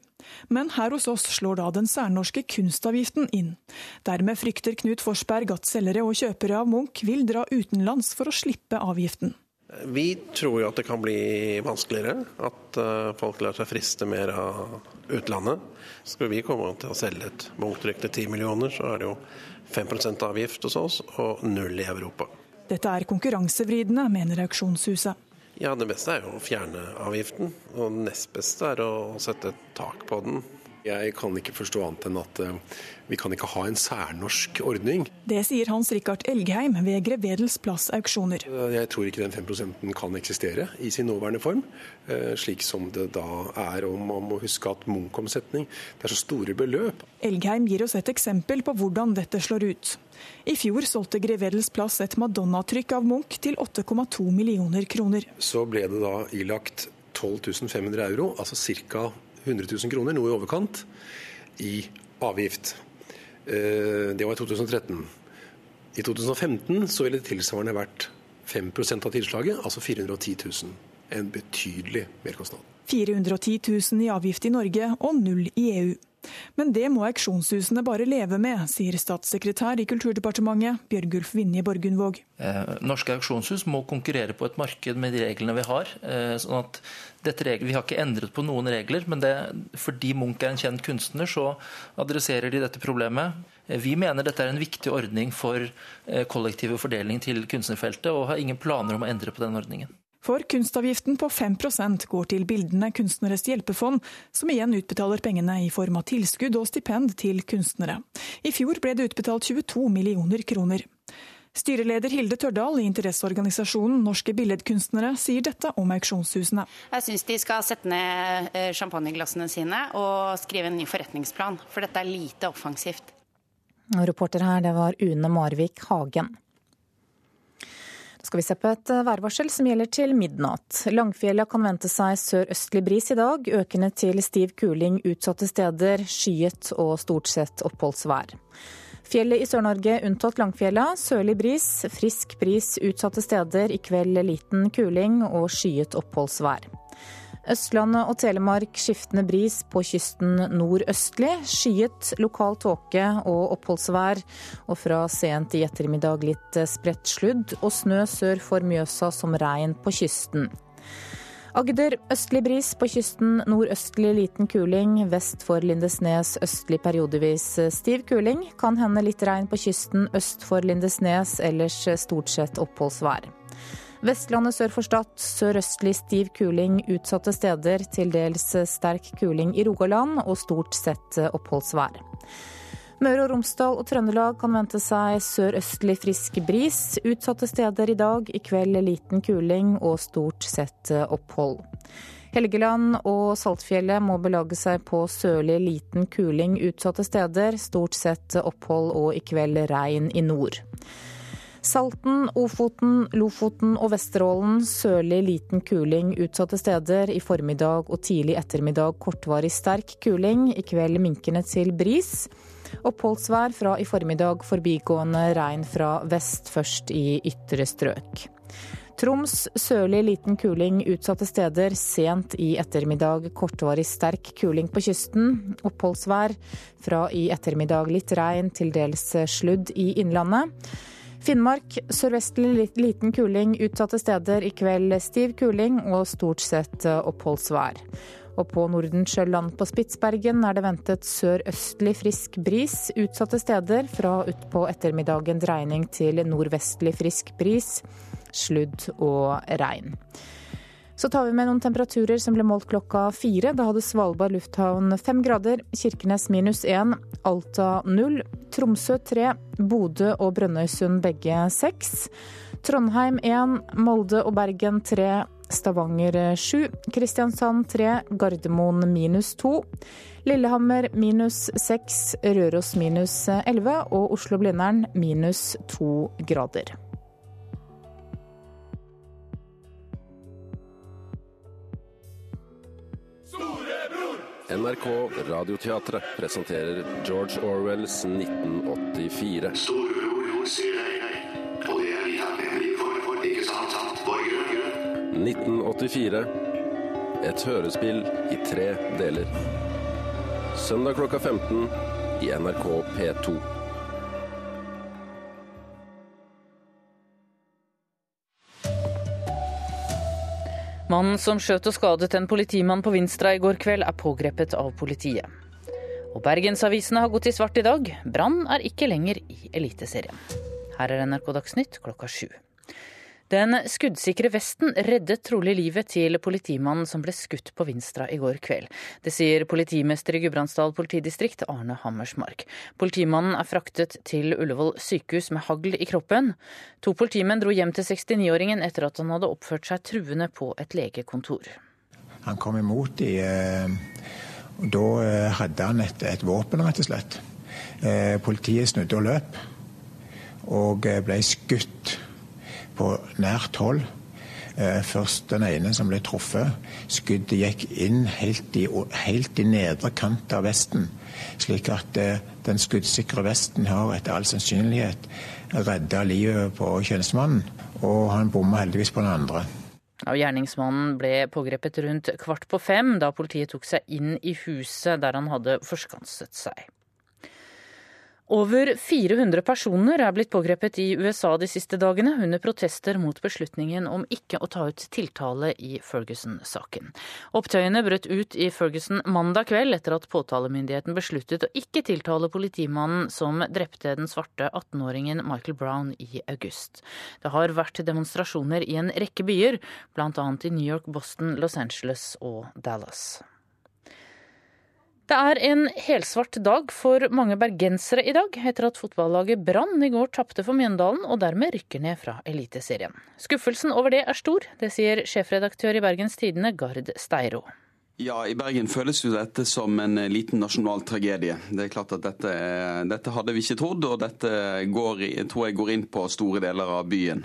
Men her hos oss slår da den særnorske kunstavgiften inn. Dermed frykter Knut Forsberg at selgere og kjøpere av Munch vil dra utenlands for å slippe avgiften. Vi tror jo at det kan bli vanskeligere. At eh, folk lar seg friste mer av utlandet. Skal vi komme til å selge et Munch-trykk til 10 millioner, så er det jo 5 avgift hos oss og null i Europa. Dette er konkurransevridende, mener auksjonshuset. Ja, Det beste er jo å fjerne avgiften. Og det nest beste er å sette et tak på den. Jeg kan ikke forstå annet enn at eh, vi kan ikke ha en særnorsk ordning. Det sier Hans Rikard Elgheim ved Grevedels plass auksjoner. Jeg tror ikke den 5 prosenten kan eksistere i sin nåværende form, eh, slik som det da er. Og man må huske at Munch-omsetning det er så store beløp. Elgheim gir oss et eksempel på hvordan dette slår ut. I fjor solgte Grevedels plass et Madonna-trykk av Munch til 8,2 millioner kroner. Så ble det da ilagt 12 500 euro, altså ca. 100 000 kroner, noe i overkant, i avgift. Eh, det var i 2013. I 2015 så ville det tilsvarende vært 5 av tilslaget, altså 410 000. En betydelig merkostnad. 410 000 i avgift i Norge og null i EU. Men det må auksjonshusene bare leve med, sier statssekretær i Kulturdepartementet Bjørgulf Vinje Borgundvåg. Eh, norske auksjonshus må konkurrere på et marked med de reglene vi har. Eh, sånn at regler, Vi har ikke endret på noen regler, men det, fordi Munch er en kjent kunstner, så adresserer de dette problemet. Eh, vi mener dette er en viktig ordning for kollektiv fordeling til kunstnerfeltet, og har ingen planer om å endre på den ordningen. For kunstavgiften på 5% går til Bildende kunstneres hjelpefond, som igjen utbetaler pengene i form av tilskudd og stipend til kunstnere. I fjor ble det utbetalt 22 millioner kroner. Styreleder Hilde Tørdal i interesseorganisasjonen Norske billedkunstnere sier dette om auksjonshusene. Jeg syns de skal sette ned eh, champagneglassene sine og skrive en ny forretningsplan, for dette er lite offensivt. Reporter her, det var Une Marvik Hagen skal vi se på et eh, værvarsel som gjelder til midnatt. Langfjella kan vente seg sørøstlig bris i dag, økende til stiv kuling utsatte steder, skyet og stort sett oppholdsvær. Fjellet i Sør-Norge unntatt Langfjella, sørlig bris, frisk bris utsatte steder, i kveld liten kuling og skyet oppholdsvær. Østlandet og Telemark skiftende bris på kysten nordøstlig. Skyet lokal tåke og oppholdsvær. Og fra sent i ettermiddag litt spredt sludd og snø sør for Mjøsa som regn på kysten. Agder østlig bris på kysten, nordøstlig liten kuling. Vest for Lindesnes østlig periodevis stiv kuling. Kan hende litt regn på kysten øst for Lindesnes, ellers stort sett oppholdsvær. Vestlandet sør for Stad sørøstlig stiv kuling utsatte steder. Til dels sterk kuling i Rogaland og stort sett oppholdsvær. Møre og Romsdal og Trøndelag kan vente seg sørøstlig frisk bris. Utsatte steder i dag, i kveld liten kuling og stort sett opphold. Helgeland og Saltfjellet må belage seg på sørlig liten kuling utsatte steder. Stort sett opphold og i kveld regn i nord. Salten, Ofoten, Lofoten og Vesterålen sørlig liten kuling utsatte steder. I formiddag og tidlig ettermiddag kortvarig sterk kuling. I kveld minkende til bris. Oppholdsvær fra i formiddag, forbigående regn fra vest, først i ytre strøk. Troms sørlig liten kuling utsatte steder. Sent i ettermiddag kortvarig sterk kuling på kysten. Oppholdsvær fra i ettermiddag litt regn, til dels sludd i innlandet. Finnmark sørvestlig liten kuling utsatte steder. I kveld stiv kuling og stort sett eh, oppholdsvær. Og på Nordensjøland på Spitsbergen er det ventet sørøstlig frisk bris utsatte steder. Fra utpå ettermiddagen dreining til nordvestlig frisk bris, sludd og regn. Så tar vi med noen temperaturer som ble målt klokka fire. Da hadde Svalbard lufthavn fem grader, Kirkenes minus én, Alta null, Tromsø tre, Bodø og Brønnøysund begge seks. Trondheim én, Molde og Bergen tre, Stavanger sju, Kristiansand tre, Gardermoen minus to. Lillehammer minus seks, Røros minus elleve og Oslo-Blindern minus to grader. NRK Radioteatret presenterer George Orwells 1984. Storebror sier hei, hei. Og det er vi takknemlige for, for ikke sant, sant, borgere? 1984. Et hørespill i tre deler. Søndag klokka 15 i NRK P2. Mannen som skjøt og skadet en politimann på Vinstra i går kveld, er pågrepet av politiet. Og bergensavisene har gått i svart i dag. Brann er ikke lenger i Eliteserien. Her er NRK Dagsnytt klokka sju. Den skuddsikre vesten reddet trolig livet til politimannen som ble skutt på Vinstra i går kveld. Det sier politimester i Gudbrandsdal politidistrikt, Arne Hammersmark. Politimannen er fraktet til Ullevål sykehus med hagl i kroppen. To politimenn dro hjem til 69-åringen etter at han hadde oppført seg truende på et legekontor. Han kom imot de og Da eh, hadde han et, et våpen, rett og slett. Eh, politiet snudde og løp, og eh, ble skutt på nært hold. Først den ene som ble truffet. Skuddet gikk inn helt i, helt i nedre kant av vesten. Slik at den skuddsikre vesten har etter all sannsynlighet redda livet på tjenestemannen. Og han bomma heldigvis på den andre. Gjerningsmannen ble pågrepet rundt kvart på fem, da politiet tok seg inn i huset der han hadde forskanset seg. Over 400 personer er blitt pågrepet i USA de siste dagene under protester mot beslutningen om ikke å ta ut tiltale i Ferguson-saken. Opptøyene brøt ut i Ferguson mandag kveld etter at påtalemyndigheten besluttet å ikke tiltale politimannen som drepte den svarte 18-åringen Michael Brown i august. Det har vært demonstrasjoner i en rekke byer, bl.a. i New York, Boston, Los Angeles og Dallas. Det er en helsvart dag for mange bergensere i dag, etter at fotballaget Brann i går tapte for Mjøndalen og dermed rykker ned fra Eliteserien. Skuffelsen over det er stor, det sier sjefredaktør i Bergens Tidende Gard Steiro. Ja, I Bergen føles jo dette som en liten nasjonal tragedie. Det er klart at Dette, dette hadde vi ikke trodd, og dette går, tror jeg går inn på store deler av byen.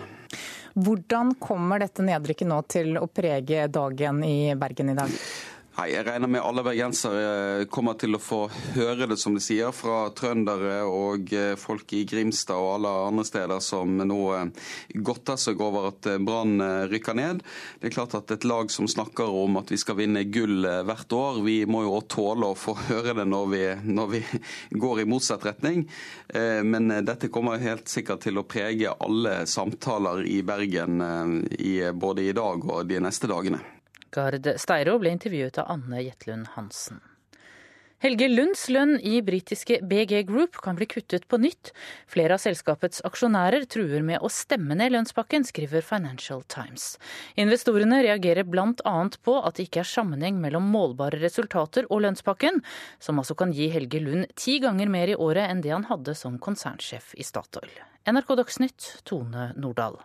Hvordan kommer dette nedrykket nå til å prege dagen i Bergen i dag? Nei, Jeg regner med alle bergensere kommer til å få høre det, som de sier, fra trøndere og eh, folk i Grimstad og alle andre steder som nå eh, godter seg over at eh, Brann rykker ned. Det er klart at et lag som snakker om at vi skal vinne gull hvert år, vi må jo tåle å få høre det når vi, når vi går i motsatt retning. Men dette kommer helt sikkert til å prege alle samtaler i Bergen både i dag og de neste dagene. Gard Steiro ble intervjuet av Anne Jetlund Hansen. Helge Lunds lønn i britiske BG Group kan bli kuttet på nytt. Flere av selskapets aksjonærer truer med å stemme ned lønnspakken, skriver Financial Times. Investorene reagerer bl.a. på at det ikke er sammenheng mellom målbare resultater og lønnspakken, som altså kan gi Helge Lund ti ganger mer i året enn det han hadde som konsernsjef i Statoil. NRK Dagsnytt, Tone Nordahl.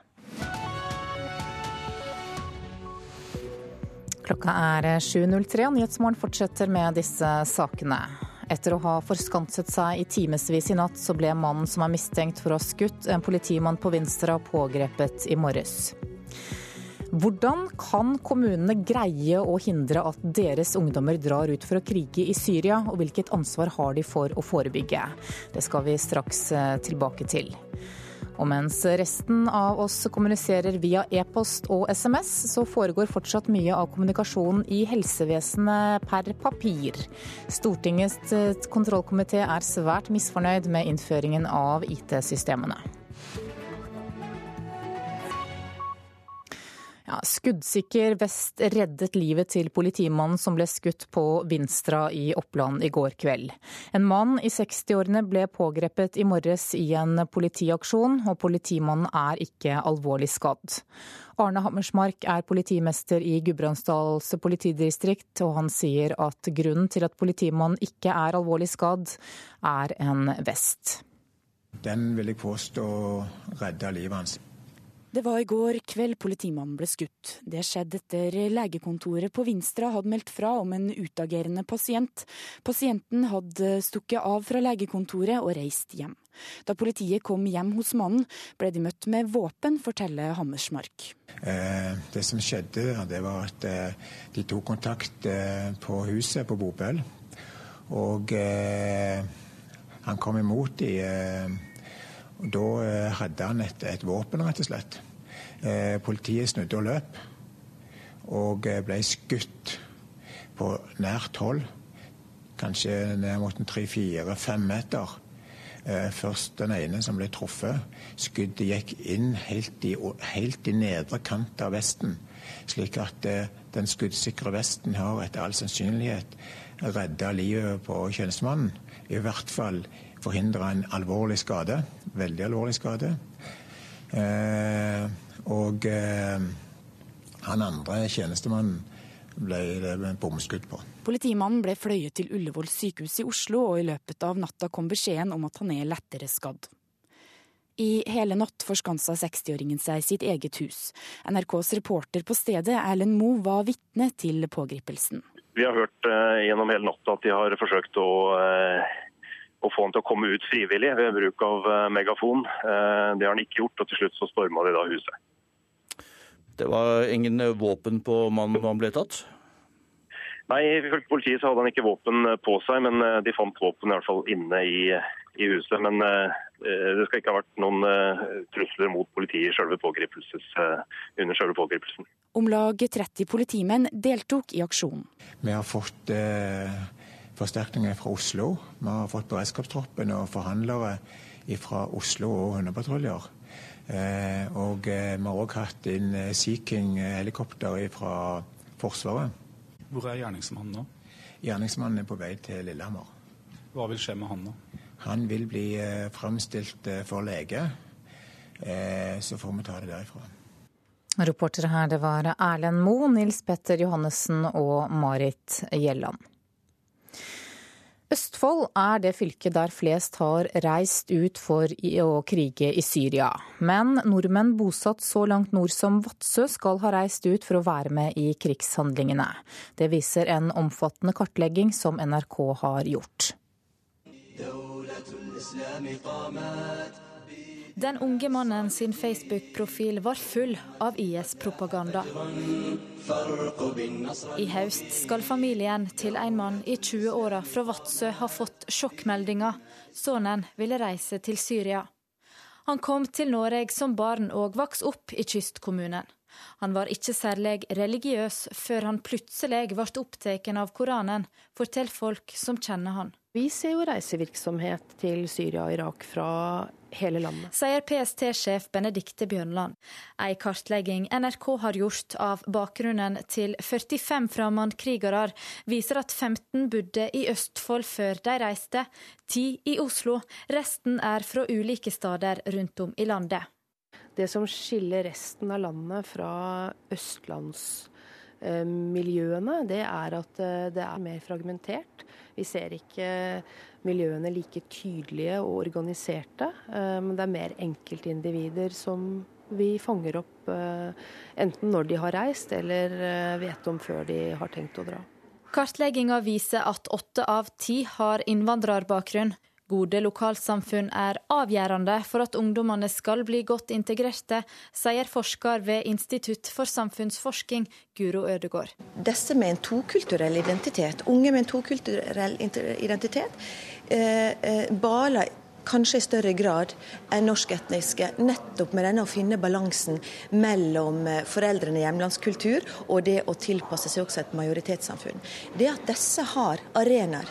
Klokka er 7.03, og Nyhetsmorgen fortsetter med disse sakene. Etter å ha forskanset seg i timevis i natt, så ble mannen som er mistenkt for å ha skutt en politimann på Vinstra, pågrepet i morges. Hvordan kan kommunene greie å hindre at deres ungdommer drar ut for å krige i Syria, og hvilket ansvar har de for å forebygge? Det skal vi straks eh, tilbake til. Og mens resten av oss kommuniserer via e-post og SMS, så foregår fortsatt mye av kommunikasjonen i helsevesenet per papir. Stortingets kontrollkomité er svært misfornøyd med innføringen av IT-systemene. Ja, skuddsikker vest reddet livet til politimannen som ble skutt på Vinstra i Oppland i går kveld. En mann i 60-årene ble pågrepet i morges i en politiaksjon, og politimannen er ikke alvorlig skadd. Arne Hammersmark er politimester i Gudbrandsdals politidistrikt, og han sier at grunnen til at politimannen ikke er alvorlig skadd, er en vest. Den vil jeg påstå redda livet hans. Det var i går kveld politimannen ble skutt. Det skjedde etter legekontoret på Vinstra hadde meldt fra om en utagerende pasient. Pasienten hadde stukket av fra legekontoret og reist hjem. Da politiet kom hjem hos mannen, ble de møtt med våpen, forteller Hammersmark. Eh, det som skjedde, det var at eh, de tok kontakt eh, på huset på Bopel Og han kom imot de. Da hadde han et, et, våpen, rett og slett. Eh, politiet snudde og løp. Og eh, ble skutt på nært hold. Kanskje ned mot tre-fire-fem meter. Først den ene som ble truffet. Skuddet gikk inn helt i, helt i nedre kant av vesten. Slik at den skuddsikre vesten har etter all sannsynlighet redda livet på tjenestemannen. I hvert fall forhindra en alvorlig skade. Veldig alvorlig skade. Eh, og eh, han andre tjenestemannen ble bomskudd på. Politimannen ble fløyet til Ullevål sykehus i Oslo, og i løpet av natta kom beskjeden om at han er lettere skadd. I hele natt forskansa 60-åringen seg i sitt eget hus. NRKs reporter på stedet, Erlend Moe, var vitne til pågripelsen. Vi har hørt eh, gjennom hele natta at de har forsøkt å, eh, å, få han til å komme ut frivillig ved bruk av eh, megafon. det har han ikke gjort, og til slutt så storma de da huset. Det var ingen våpen på mannen da han ble tatt? Nei, ifølge politiet så hadde han ikke våpen på seg, men de fant våpen i hvert fall inne i, i huset. Men uh, det skal ikke ha vært noen uh, trusler mot politiet selve uh, under selve pågripelsen. Om lag 30 politimenn deltok i aksjonen. Vi har fått eh, forsterkninger fra Oslo. Vi har fått beredskapstroppen og forhandlere fra Oslo og hundepatruljer. Eh, og eh, vi har òg hatt inn Sea King-helikopter fra Forsvaret. Hvor er gjerningsmannen nå? Gjerningsmannen er på vei til Lillehammer. Hva vil skje med han nå? Han vil bli eh, framstilt eh, for lege. Eh, så får vi ta det derifra. Reportere her det var Erlend Moe, Nils Petter Johannessen og Marit Gjelland. Østfold er det fylket der flest har reist ut for å krige i Syria. Men nordmenn bosatt så langt nord som Vadsø skal ha reist ut for å være med i krigshandlingene. Det viser en omfattende kartlegging som NRK har gjort. Den unge mannen sin Facebook-profil var full av IS-propaganda. I høst skal familien til en mann i 20-åra fra Vadsø ha fått sjokkmeldinger. Sønnen ville reise til Syria. Han kom til Norge som barn og vokste opp i kystkommunen. Han var ikke særlig religiøs før han plutselig ble opptatt av Koranen, forteller folk som kjenner han. Vi ser jo reisevirksomhet til Syria og Irak fra hele landet. Sier PST-sjef Benedikte Bjørnland. En kartlegging NRK har gjort av bakgrunnen til 45 fremmedkrigere, viser at 15 bodde i Østfold før de reiste, 10 i Oslo. Resten er fra ulike steder rundt om i landet. Det som skiller resten av landet fra østlandsmiljøene, det er at eh, det er mer fragmentert. Vi ser ikke miljøene like tydelige og organiserte. Eh, men det er mer enkeltindivider som vi fanger opp eh, enten når de har reist eller vet om før de har tenkt å dra. Kartlegginga viser at åtte av ti har innvandrerbakgrunn. Gode lokalsamfunn er avgjørende for at ungdommene skal bli godt integrerte, sier forsker ved Institutt for samfunnsforsking, Guro Ødegård. Disse med en tokulturell identitet, unge med en tokulturell identitet, eh, eh, baler kanskje i større grad enn norsketniske, nettopp med denne å finne balansen mellom foreldrene i hjemlandskultur og det å tilpasse seg også et majoritetssamfunn. Det at disse har arenaer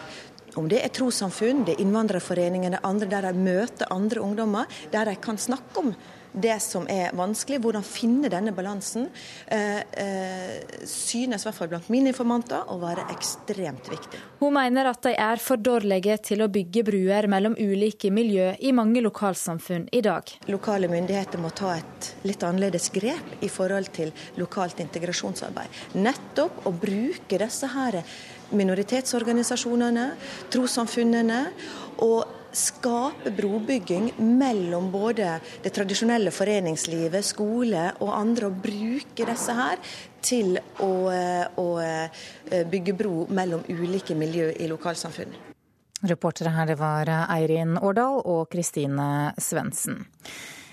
om det er trossamfunn, det er innvandrerforeninger, andre der de møter andre ungdommer, der de kan snakke om det som er vanskelig, hvordan finne denne balansen, eh, eh, synes i hvert fall blant mine informanter å være ekstremt viktig. Hun mener at de er for dårlige til å bygge bruer mellom ulike miljø i mange lokalsamfunn i dag. Lokale myndigheter må ta et litt annerledes grep i forhold til lokalt integrasjonsarbeid. Nettopp å bruke disse her minoritetsorganisasjonene, trossamfunnene. og skape brobygging mellom både det tradisjonelle foreningslivet, skole og andre, og bruke disse her til å, å bygge bro mellom ulike miljø i lokalsamfunnet. Reportere her det var Eirin Årdal og Kristine Svendsen.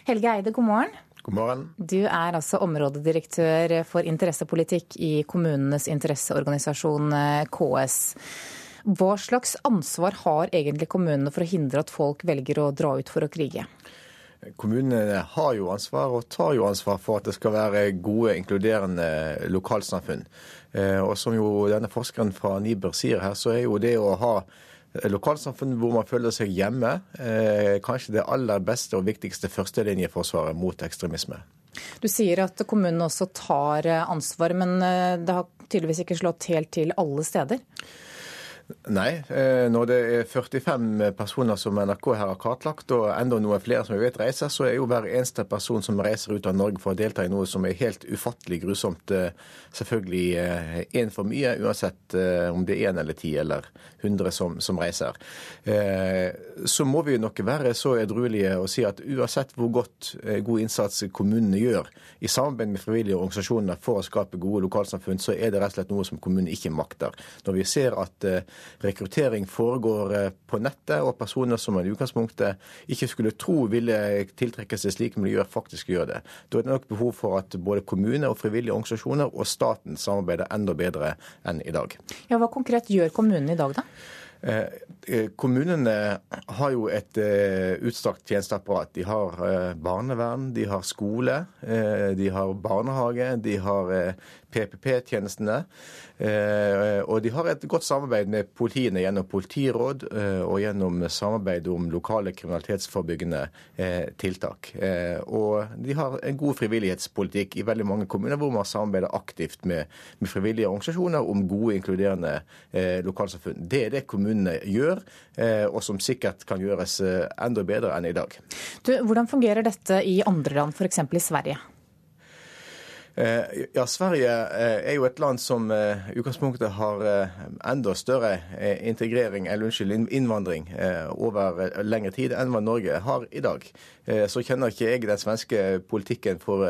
Helge Eide, god morgen. God morgen. Du er altså områdedirektør for interessepolitikk i kommunenes interesseorganisasjon eh, KS. Hva slags ansvar har egentlig kommunene for å hindre at folk velger å dra ut for å krige? Kommunene har jo ansvar, og tar jo ansvar for at det skal være gode, inkluderende lokalsamfunn. Eh, og som jo denne forskeren fra Niber sier her, så er jo det å ha lokalsamfunn hvor man føler seg hjemme, eh, kanskje det aller beste og viktigste førstelinjeforsvaret mot ekstremisme. Du sier at kommunene også tar ansvar, men det har tydeligvis ikke slått helt til alle steder? Nei. Eh, når det er 45 personer som NRK her har kartlagt, og enda noen flere som vi vet reiser, så er jo hver eneste person som reiser ut av Norge for å delta i noe som er helt ufattelig grusomt, eh, selvfølgelig én eh, for mye, uansett om det er én eller ti eller hundre som, som, reiser. Så må vi nok være så edruelige og si at uansett hvor godt god innsats kommunene gjør i samarbeid med frivillige organisasjoner for å skape gode lokalsamfunn, så er det rett og slett noe som kommunene ikke makter. Når vi ser at rekruttering foregår eh, på nettet, og personer som man i utgangspunktet ikke skulle tro ville tiltrekke seg slike miljøer, faktisk gjør det. Da er det nok behov for at både kommune og frivillige organisasjoner og staten samarbeider enda bedre enn i dag. Ja, Hva konkret gjør kommunene i dag, da? Eh, eh, kommunene har jo et utstrakt tjenesteapparat. De har barnevern, de har skole, de har barnehage, de har PPP-tjenestene. Eh, og de har et godt samarbeid med politiene gjennom politiråd eh, og gjennom samarbeid om lokale kriminalitetsforebyggende eh, tiltak. Og de har en god frivillighetspolitikk i veldig mange kommuner hvor man samarbeider aktivt med, med frivillige organisasjoner om gode, inkluderende lokalsamfunn. Det er det kommunene gjør, og som sikkert kan gjøres enda bedre enn i dag. Du, hvordan fungerer dette i andre land, f.eks. i Sverige? Eh, ja, Sverige eh, er jo et land som i eh, utgangspunktet har enda større integrering, eller unnskyld, innvandring over lengre tid enn hva Norge har i dag. Så kjenner ikke jeg den svenske politikken for,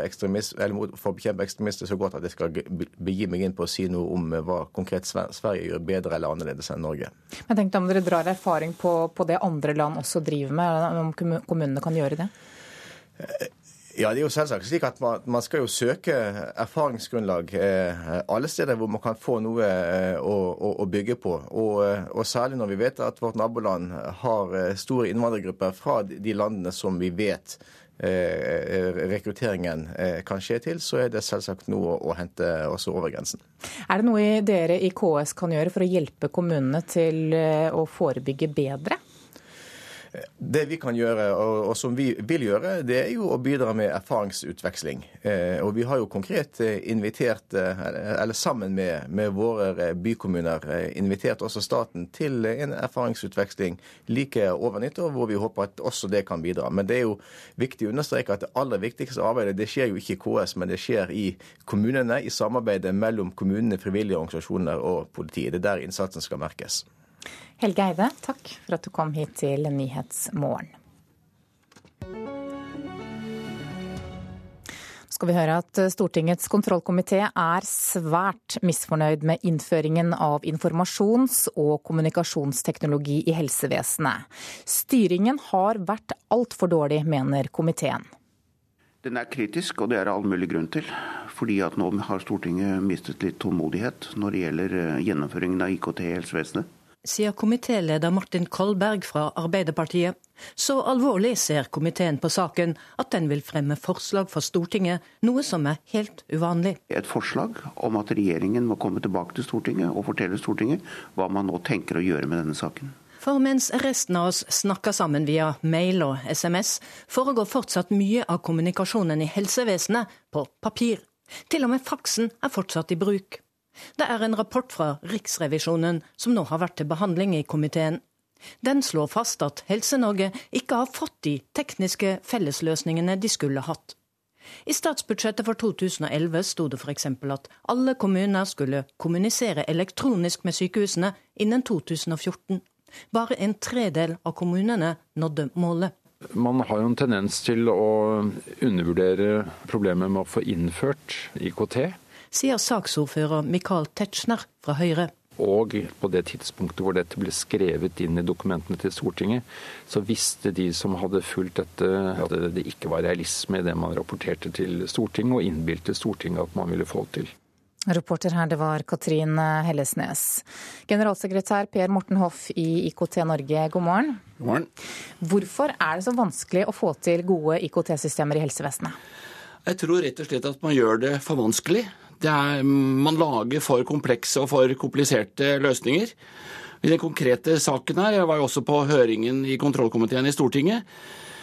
for å bekjempe ekstremister så godt at jeg skal begi meg inn på å si noe om hva konkret Sverige gjør bedre eller annerledes enn Norge. Men tenk om dere drar erfaring på, på det andre land også driver med, om kommunene kan gjøre det? Ja, det er jo selvsagt slik at man, man skal jo søke erfaringsgrunnlag eh, alle steder hvor man kan få noe eh, å, å, bygge på. Og, eh, og, særlig når vi vet at vårt naboland har eh, store innvandrergrupper fra de landene som vi vet eh, rekrutteringen kan skje til, så er det selvsagt noe å hente også over grensen. Er det noe dere i KS kan gjøre for å hjelpe kommunene til å forebygge bedre? Det vi kan gjøre, og, som vi vil gjøre, det er jo å bidra med erfaringsutveksling. Eh, og vi har jo konkret eh, invitert, eh, eller sammen med, med våre bykommuner, invitert også staten til en erfaringsutveksling like over nyttår, hvor vi håper at også det kan bidra. Men det er jo viktig å understreke at det aller viktigste arbeidet det skjer jo ikke i KS, men det skjer i kommunene, i samarbeidet mellom kommunene, frivillige organisasjoner og politiet. Det er der innsatsen skal merkes. Helge Eide, takk for at du kom hit til Nyhetsmorgen. skal vi høre at Stortingets kontrollkomité er svært misfornøyd med innføringen av informasjons- og kommunikasjonsteknologi i helsevesenet. Styringen har vært altfor dårlig, mener komiteen. Den er kritisk, og det er all mulig grunn til. Fordi at nå har Stortinget mistet litt tålmodighet når det gjelder eh, gjennomføringen av IKT i helsevesenet sier komitéleder Martin Kolberg fra Arbeiderpartiet. Så alvorlig ser komiteen på saken at den vil fremme forslag for Stortinget, noe som er helt uvanlig. Et forslag om at regjeringen må komme tilbake til Stortinget og fortelle Stortinget hva man nå tenker å gjøre med denne saken. For mens resten av oss snakker sammen via mail og SMS, foregår fortsatt mye av kommunikasjonen i helsevesenet på papir. Til og med faksen er fortsatt i bruk. Det er en rapport fra Riksrevisjonen som nå har vært til behandling i komiteen. Den slår fast at Helse-Norge ikke har fått de tekniske fellesløsningene de skulle hatt. I statsbudsjettet for 2011 sto det f.eks. at alle kommuner skulle kommunisere elektronisk med sykehusene innen 2014. Bare en tredel av kommunene nådde målet. Man har jo en tendens til å undervurdere problemet med å få innført IKT sier saksordfører Michael Tetzschner fra Høyre. Og på det tidspunktet hvor dette ble skrevet inn i dokumentene til Stortinget, så visste de som hadde fulgt dette at det ikke var realisme i det man rapporterte til Stortinget, og innbilte Stortinget at man ville få det til. Reporter her, det var Katrin Hellesnes. Generalsekretær Per Morten Hoff i IKT Norge, god morgen. God morgen. Hvorfor er det så vanskelig å få til gode IKT-systemer i helsevesenet? Jeg tror rett og slett at man gjør det for vanskelig. Det er, man lager for komplekse og for kompliserte løsninger. I den konkrete saken her, jeg var jo også på høringen i kontrollkomiteen i Stortinget,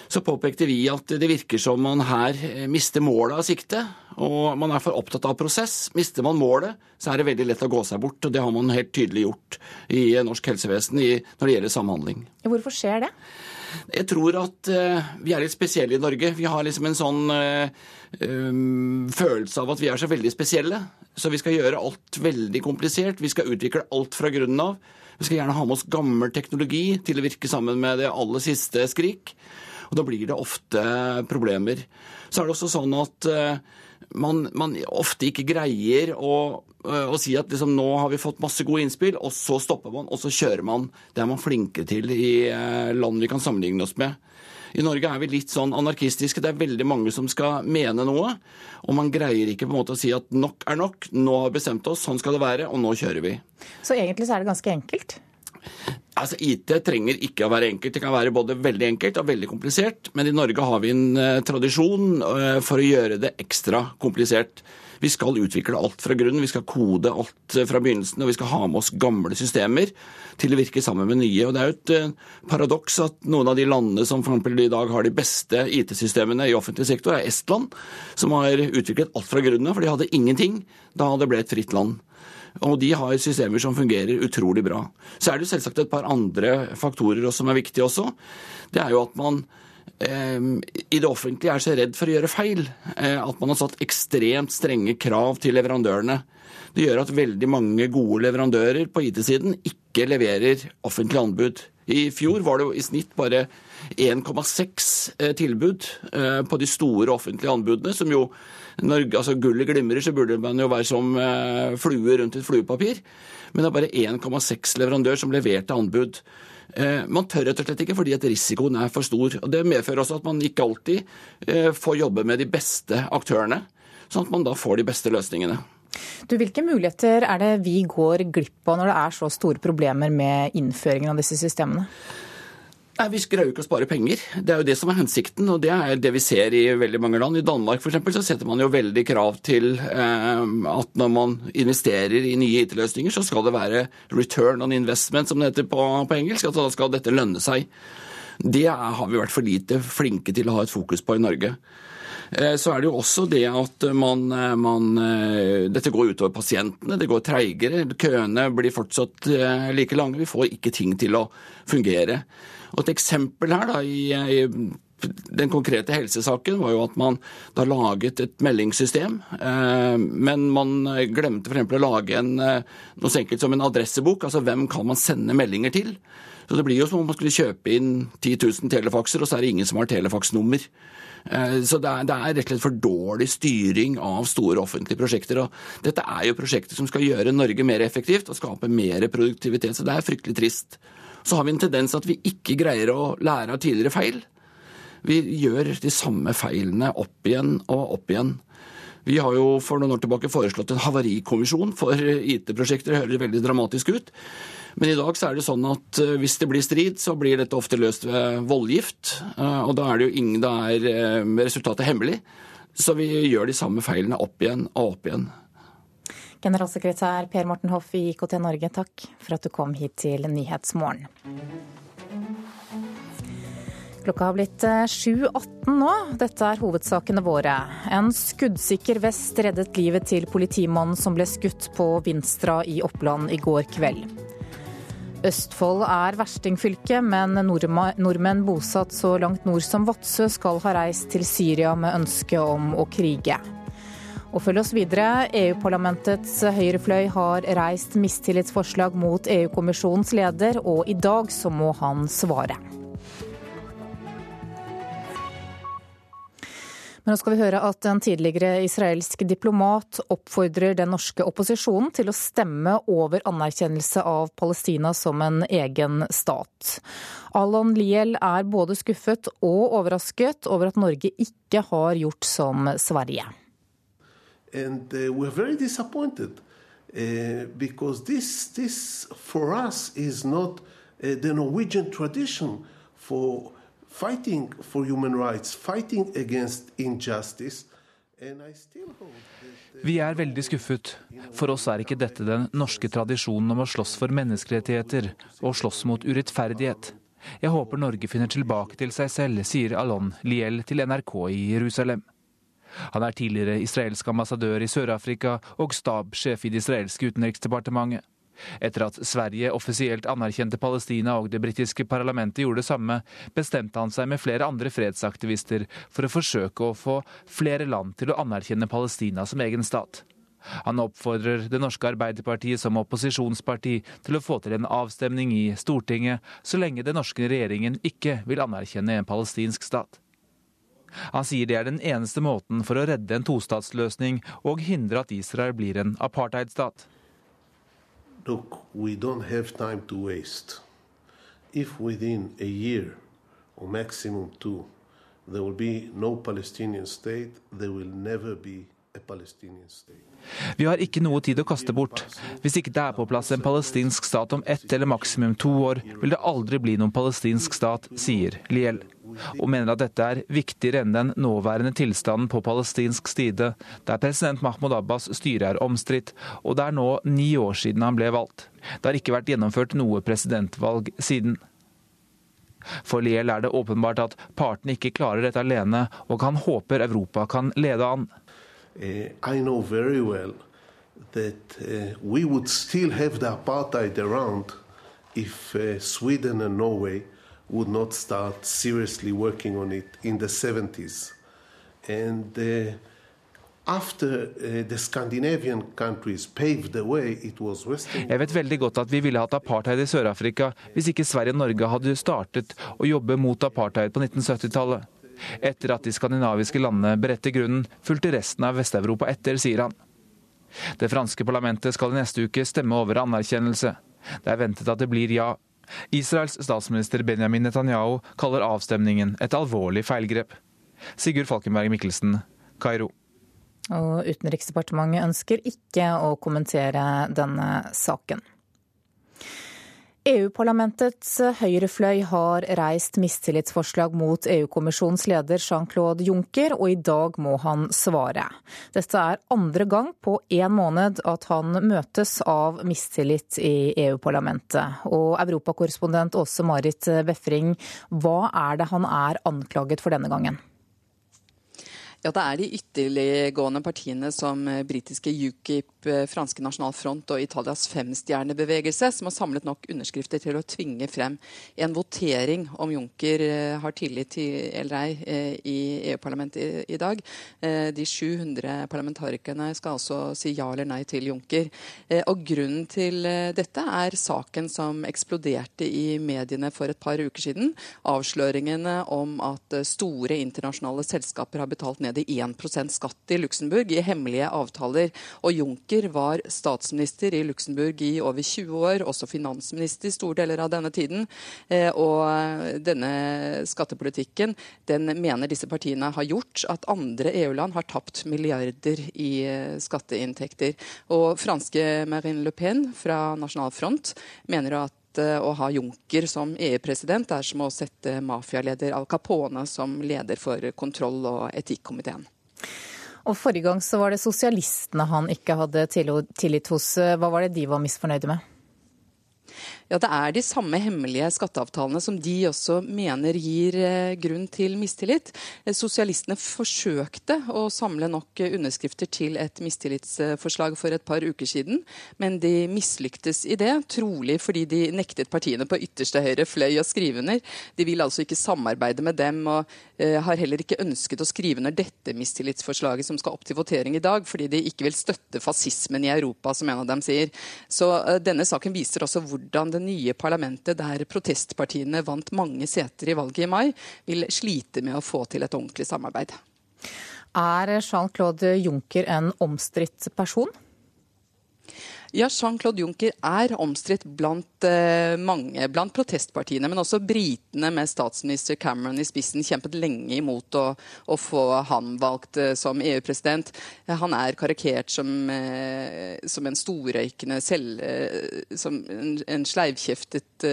så påpekte vi at det virker som man her mister målet av sikte. Og man er for opptatt av prosess. Mister man målet, så er det veldig lett å gå seg bort. Og det har man helt tydelig gjort i norsk helsevesen når det gjelder samhandling. Hvorfor skjer det? Jeg tror at uh, vi er litt spesielle i Norge. Vi har liksom en sånn uh, um, følelse av at vi er så veldig spesielle. Så vi skal gjøre alt veldig komplisert. Vi skal utvikle alt fra grunnen av. Vi skal gjerne ha med oss gammel teknologi til å virke sammen med det aller siste skrik. Og da blir det ofte problemer. Så er det også sånn at man, man ofte ikke greier å, å si at liksom, nå har vi fått masse gode innspill, og så stopper man, og så kjører man. Det er man flinke til i land vi kan sammenligne oss med. I Norge er vi litt sånn anarkistiske. Det er veldig mange som skal mene noe. Og man greier ikke på en måte å si at nok er nok, nå har vi bestemt oss, sånn skal det være, og nå kjører vi. Så egentlig så er det ganske enkelt? Altså, IT trenger ikke å være enkelt. Det kan være både veldig enkelt og veldig komplisert. Men i Norge har vi en uh, tradisjon uh, for å gjøre det ekstra komplisert. Vi skal utvikle alt fra grunnen, vi skal kode alt fra begynnelsen, og vi skal ha med oss gamle systemer til å virke sammen med nye. Og Det er jo et paradoks at noen av de landene som for eksempel i dag har de beste IT-systemene i offentlig sektor, er Estland, som har utviklet alt fra grunnen for de hadde ingenting da det ble et fritt land. Og de har systemer som fungerer utrolig bra. Så er det selvsagt et par andre faktorer som er viktige også. Det er jo at man eh, i det offentlige er så redd for å gjøre feil eh, at man har satt ekstremt strenge krav til leverandørene. Det gjør at veldig mange gode leverandører på IT-siden ikke leverer offentlige anbud. I fjor var det jo i snitt bare 1,6 tilbud på de store offentlige anbudene, som jo når altså, gullet glimrer, så burde man jo være som eh, flue rundt et fluepapir. Men det er bare 1,6 leverandør som leverte anbud. Eh, man tør rett og slett ikke fordi at risikoen er for stor. og Det medfører også at man ikke alltid eh, får jobbe med de beste aktørene, sånn at man da får de beste løsningene. Du, Hvilke muligheter er det vi går glipp av når det er så store problemer med innføringen av disse systemene? Nei, Vi greier jo ikke å spare penger. Det er jo det som er hensikten, og det er det vi ser i veldig mange land. I Danmark for eksempel, så setter man jo veldig krav til eh, at når man investerer i nye IT-løsninger, så skal det være return on investment, som det heter på, på engelsk. at Da skal dette lønne seg. Det har vi vært for lite flinke til å ha et fokus på i Norge. Så er det jo også det at man, man, Dette går utover pasientene, det går treigere. Køene blir fortsatt like lange. Vi får ikke ting til å fungere. Og Et eksempel her da, i, i den konkrete helsesaken var jo at man da laget et meldingssystem, eh, men man glemte f.eks. å lage en, eh, noe så enkelt som en adressebok. Altså hvem kan man sende meldinger til? Så Det blir jo som om man skulle kjøpe inn 10 000 telefakser, og så er det ingen som har telefaksnummer. Eh, så det er, det er, rett og slett for dårlig styring av store offentlige prosjekter. og Dette er jo prosjekter som skal gjøre Norge mer effektivt og skape mer produktivitet. Så det er fryktelig trist så har vi en tendens at vi ikke greier å lære av tidligere feil. Vi gjør de samme feilene opp igjen og opp igjen. Vi har jo for noen år tilbake foreslått en havarikommisjon for IT-prosjekter. Det høres veldig dramatisk ut. Men i dag så er det sånn at eh, hvis det blir strid, så blir dette ofte løst ved voldgift. Eh, og da er det jo ingen Da er eh, resultatet hemmelig. Så vi gjør de samme feilene opp igjen og opp igjen. Generalsekretær Per Morten Hoff i IKT Norge, takk for at du kom hit til Nyhetsmorgen. Klokka har blitt 7.18 eh, nå. Dette er hovedsakene våre. En skuddsikker vest reddet livet til politimannen som ble skutt på Vinstra i Oppland i går kveld. Østfold er verstingfylke, men nordmenn bosatt så langt nord som Vadsø skal ha reist til Syria med ønske om å krige. Og følg oss videre. EU-parlamentets høyrefløy har reist mistillitsforslag mot EU-kommisjonens leder, og i dag så må han svare. Men nå skal vi høre at en tidligere israelsk diplomat oppfordrer den norske opposisjonen til å stemme over anerkjennelse av Palestina som en egen stat. Alon Liel er både skuffet og overrasket over at Norge ikke har gjort som Sverige. And uh, we're very disappointed uh, because this, this, for us, is not uh, the Norwegian tradition for fighting for human rights, fighting against injustice. Uh, Vi er veldig skuffet. For oss er ikke dette den norske tradisjonen om å slåss for menneskerettigheter og slåss mot urettferdighet. Jeg håper Norge finner tilbake til seg selv, sier Alon Liel til NRK i Jerusalem. Han er tidligere israelsk ambassadør i Sør-Afrika og stabssjef i det israelske utenriksdepartementet. Etter at Sverige offisielt anerkjente Palestina og det britiske parlamentet gjorde det samme, bestemte han seg med flere andre fredsaktivister for å forsøke å få flere land til å anerkjenne Palestina som egen stat. Han oppfordrer det norske Arbeiderpartiet som opposisjonsparti til å få til en avstemning i Stortinget, så lenge den norske regjeringen ikke vil anerkjenne en palestinsk stat. Han sier det er den eneste måten for å redde en tostatsløsning og hindre at Israel blir en apartheidstat. look, we don't have time to waste. If within a year or maximum two, there will be no Palestinian state, there will never be. Vi har ikke noe tid å kaste bort. Hvis ikke det er på plass en palestinsk stat om ett eller maksimum to år, vil det aldri bli noen palestinsk stat, sier Liel. Og mener at dette er viktigere enn den nåværende tilstanden på palestinsk side, der president Mahmoud Abbas styre er omstridt, og det er nå ni år siden han ble valgt. Det har ikke vært gjennomført noe presidentvalg siden. For Liel er det åpenbart at partene ikke klarer dette alene, og han håper Europa kan lede an. Uh, I know very well that uh, we would still have the apartheid around if uh, Sweden and Norway would not start seriously working on it in the 70s. And after uh. Jeg vet veldig godt at vi ville hatt apartheid i Sør-Afrika hvis ikke Sverige og Norge hadde startet å jobbe mot apartheid på 1970-tallet. Etter at de skandinaviske landene beredte grunnen, fulgte resten av Vest-Europa etter, sier han. Det franske parlamentet skal i neste uke stemme over anerkjennelse. Det er ventet at det blir ja. Israels statsminister Benjamin Netanyahu kaller avstemningen et alvorlig feilgrep. Sigurd Falkenberg Mikkelsen, Kairo. Og Utenriksdepartementet ønsker ikke å kommentere denne saken. EU-parlamentets høyrefløy har reist mistillitsforslag mot EU-kommisjonens leder Jean-Claude Juncker, og i dag må han svare. Dette er andre gang på én måned at han møtes av mistillit i EU-parlamentet. Og europakorrespondent Åse Marit Befring, hva er det han er anklaget for denne gangen? Ja, Det er de ytterliggående partiene som britiske UKIP, franske Nasjonal Front og Italias femstjernebevegelse som har samlet nok underskrifter til å tvinge frem en votering om Juncker har tillit til eller ei i EU-parlamentet i dag. De 700 parlamentarikerne skal altså si ja eller nei til Juncker. Og Grunnen til dette er saken som eksploderte i mediene for et par uker siden. Avsløringene om at store internasjonale selskaper har betalt ned ned i 1% skatt i Luxembourg i hemmelige avtaler. Og Juncker var statsminister i Luxembourg i over 20 år, også finansminister i store deler av denne tiden. Og denne skattepolitikken den mener disse partiene har gjort at andre EU-land har tapt milliarder i skatteinntekter. Og franske Marine Le Pen fra Nasjonal Front mener at å ha Juncker som EU-president er som å sette mafialeder Al Capone som leder for kontroll- og etikkomiteen. Og Forrige gang så var det sosialistene han ikke hadde tillit hos. Hva var det de var misfornøyde med? Ja, Det er de samme hemmelige skatteavtalene som de også mener gir grunn til mistillit. Sosialistene forsøkte å samle nok underskrifter til et mistillitsforslag for et par uker siden, men de mislyktes i det, trolig fordi de nektet partiene på ytterste høyre fløy å skrive under. De vil altså ikke samarbeide med dem, og har heller ikke ønsket å skrive under dette mistillitsforslaget som skal opp til votering i dag, fordi de ikke vil støtte fascismen i Europa, som en av dem sier. Så denne saken viser også hvordan det nye parlamentet, der protestpartiene vant mange seter i valget i mai, vil slite med å få til et ordentlig samarbeid. Er Jean-Claude Juncker en omstridt person? Ja, Jean-Claude Juncker er omstridt blant eh, mange, blant protestpartiene. Men også britene med statsminister Cameron i spissen kjempet lenge imot å, å få han valgt eh, som EU-president. Han er karikert som, eh, som en storrøykende selv... som en, en sleivkjeftet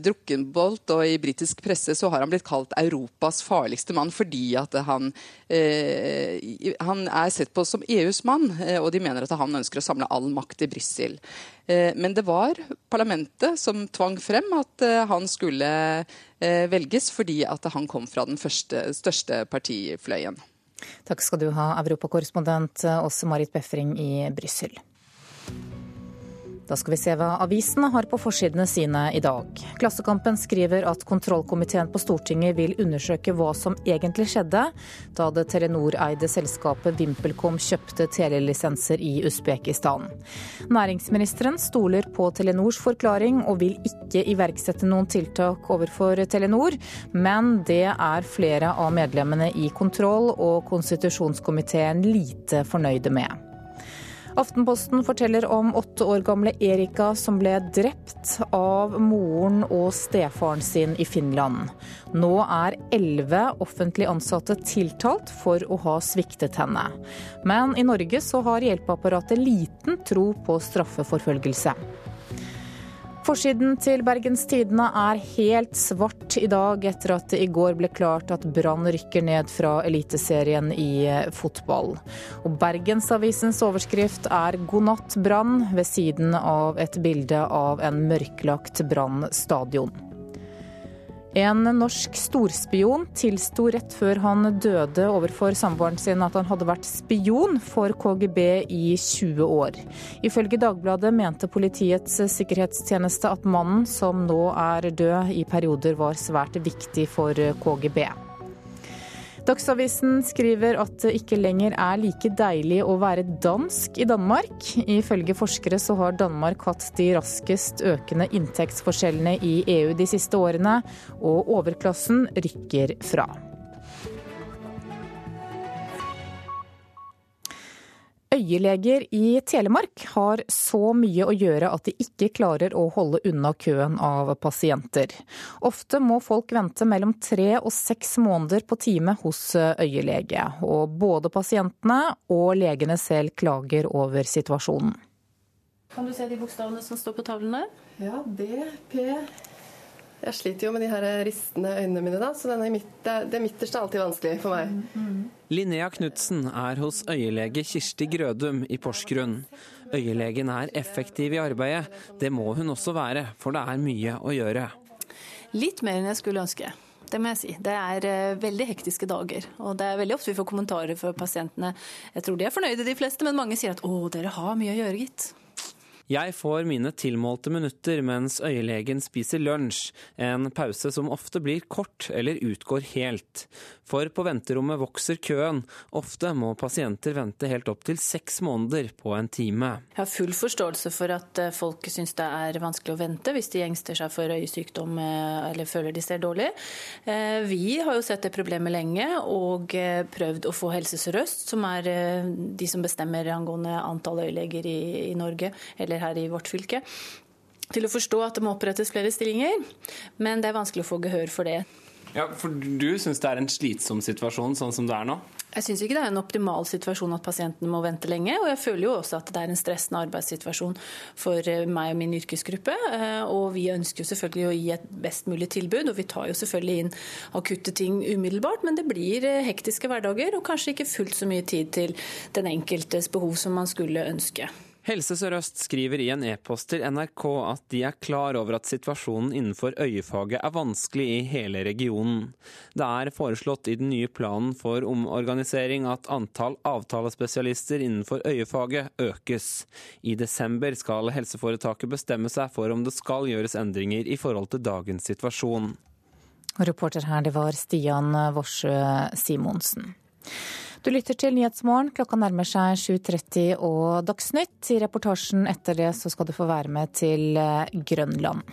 drukkenbolt. Og i britisk presse så har han blitt kalt Europas farligste mann fordi at han, han er sett på som EUs mann, og de mener at han ønsker å samle all makt i Brussel Brussel. Eh, men det var parlamentet som tvang frem at eh, han skulle eh, velges, fordi at han kom fra den første, største partifløyen. Takk skal du ha, europakorrespondent Åse Marit Befring i Brussel. Da skal vi se hva avisene har på forsidene sine i dag. Klassekampen skriver at kontrollkomiteen på Stortinget vil undersøke hva som egentlig skjedde da det Telenor-eide selskapet VimpelCom kjøpte telelisenser i Usbekistan. Næringsministeren stoler på Telenors forklaring og vil ikke iverksette noen tiltak overfor Telenor, men det er flere av medlemmene i kontroll- og konstitusjonskomiteen lite fornøyde med. Aftenposten forteller om åtte år gamle Erika som ble drept av moren og stefaren sin i Finland. Nå er elleve offentlig ansatte tiltalt for å ha sviktet henne. Men i Norge så har hjelpeapparatet liten tro på straffeforfølgelse. Forsiden til Bergens Tidende er helt svart i dag, etter at det i går ble klart at Brann rykker ned fra Eliteserien i fotball. Og Bergensavisens overskrift er 'God natt, Brann', ved siden av et bilde av en mørklagt Brann stadion. En norsk storspion tilsto rett før han døde overfor samboeren sin at han hadde vært spion for KGB i 20 år. Ifølge Dagbladet mente Politiets sikkerhetstjeneste at mannen, som nå er død, i perioder var svært viktig for KGB. Dagsavisen skriver at det ikke lenger er like deilig å være dansk i Danmark. Ifølge forskere så har Danmark hatt de raskest økende inntektsforskjellene i EU de siste årene, og overklassen rykker fra. Øyeleger i Telemark har så mye å gjøre at de ikke klarer å holde unna køen av pasienter. Ofte må folk vente mellom tre og seks måneder på time hos øyelege, og både pasientene og legene selv klager over situasjonen. Kan du se de bokstavene som står på tavlene? der? Ja, D, P, jeg sliter jo med de her ristende øynene mine, da, så midt, det midterste er alltid vanskelig for meg. Mm, mm. Linnea Knutsen er hos øyelege Kirsti Grødum i Porsgrunn. Øyelegen er effektiv i arbeidet. Det må hun også være, for det er mye å gjøre. Litt mer enn jeg skulle ønske. Det må jeg si. Det er uh, veldig hektiske dager. Og det er veldig ofte vi får kommentarer fra pasientene. Jeg tror de er fornøyde, de fleste, men mange sier at å, dere har mye å gjøre, gitt. Jeg får mine tilmålte minutter mens øyelegen spiser lunsj, en pause som ofte blir kort eller utgår helt. For på venterommet vokser køen. Ofte må pasienter vente helt opp til seks måneder på en time. Jeg har full forståelse for at eh, folk syns det er vanskelig å vente hvis de engster seg for øyesykdom eh, eller føler de ser dårlig. Eh, vi har jo sett det problemet lenge og prøvd å få Helse Sør-Øst, som er de som bestemmer angående antall øyeleger i, i Norge, eller her i vårt fylke, til å forstå at det må opprettes flere stillinger. Men det er vanskelig å få gehør for det. Ja, For du syns det er en slitsom situasjon sånn som det er nå? Jeg syns ikke det er en optimal situasjon at pasientene må vente lenge. Og jeg føler jo også at det er en stressende arbeidssituasjon for eh, meg og min yrkesgruppe. Eh, og vi ønsker jo selvfølgelig å gi et best mulig tilbud, og vi tar jo selvfølgelig inn akutte ting umiddelbart. Men det blir eh, hektiske hverdager og kanskje ikke fullt så mye tid til den enkeltes behov som man skulle ønske. Helse Sør-Øst skriver i en e-post til NRK at de er klar over at situasjonen innenfor øyefaget er vanskelig i hele regionen. Det er foreslått i den nye planen for omorganisering at antall avtalespesialister innenfor øyefaget økes. I desember skal helseforetaket bestemme seg for om det skal gjøres endringer i forhold til dagens situasjon. Reporter her, det var Stian Vorsø Simonsen. Du lytter til Nyhetsmorgen. Klokka nærmer seg 7.30 og Dagsnytt. I reportasjen etter det så skal du få være med til eh, Grønland.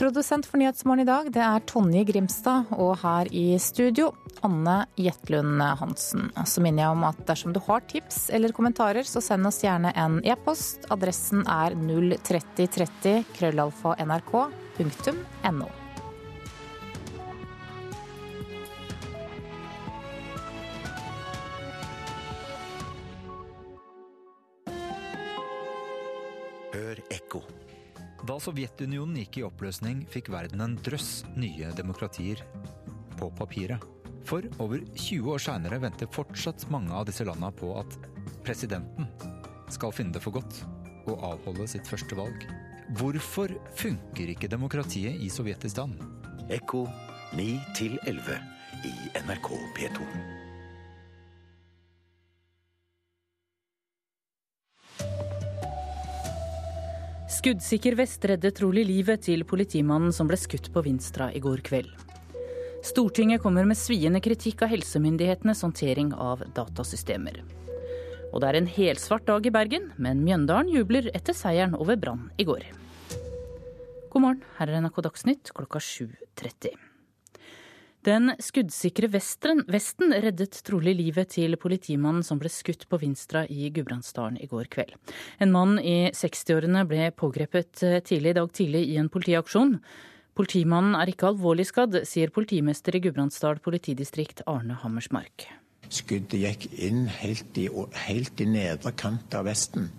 Produsent for Nyhetsmorgen i dag det er Tonje Grimstad, og her i studio Anne Jetlund Hansen. Så minner jeg om at dersom du har tips eller kommentarer, så send oss gjerne en e-post. Adressen er 03030 krøllalfa nrk.no. Da Sovjetunionen gikk i oppløsning, fikk verden en drøss nye demokratier. På papiret. For over 20 år seinere venter fortsatt mange av disse landa på at presidenten skal finne det for godt å avholde sitt første valg. Hvorfor funker ikke demokratiet i Sovjetistan? Ekko 9 11 i NRK P2. Skuddsikker vest reddet trolig livet til politimannen som ble skutt på Vinstra i går kveld. Stortinget kommer med sviende kritikk av helsemyndighetenes håndtering av datasystemer. Og det er en helsvart dag i Bergen, men Mjøndalen jubler etter seieren over Brann i går. God morgen, her er NRK Dagsnytt klokka 7.30. Den skuddsikre vesten, vesten reddet trolig livet til politimannen som ble skutt på Vinstra i Gudbrandsdalen i går kveld. En mann i 60-årene ble pågrepet tidlig i dag tidlig i en politiaksjon. Politimannen er ikke alvorlig skadd, sier politimester i Gudbrandsdal politidistrikt Arne Hammersmark. Skuddet gikk inn helt i, helt i nedre kant av vesten,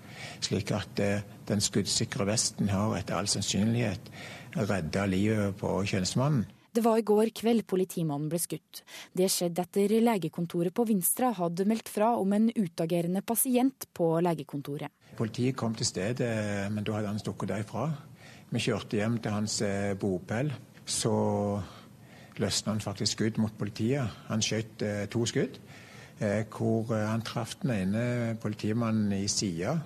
slik at eh, den skuddsikre vesten har etter all sannsynlighet redda livet på tjenestemannen. Det var i går kveld politimannen ble skutt. Det skjedde etter legekontoret på Vinstra hadde meldt fra om en utagerende pasient på legekontoret. Politiet kom til stedet, men da hadde han stukket derfra. Vi kjørte hjem til hans eh, bopel. Så løsna han faktisk skudd mot politiet. Han skjøt eh, to skudd, eh, hvor han traff den ene politimannen i sida,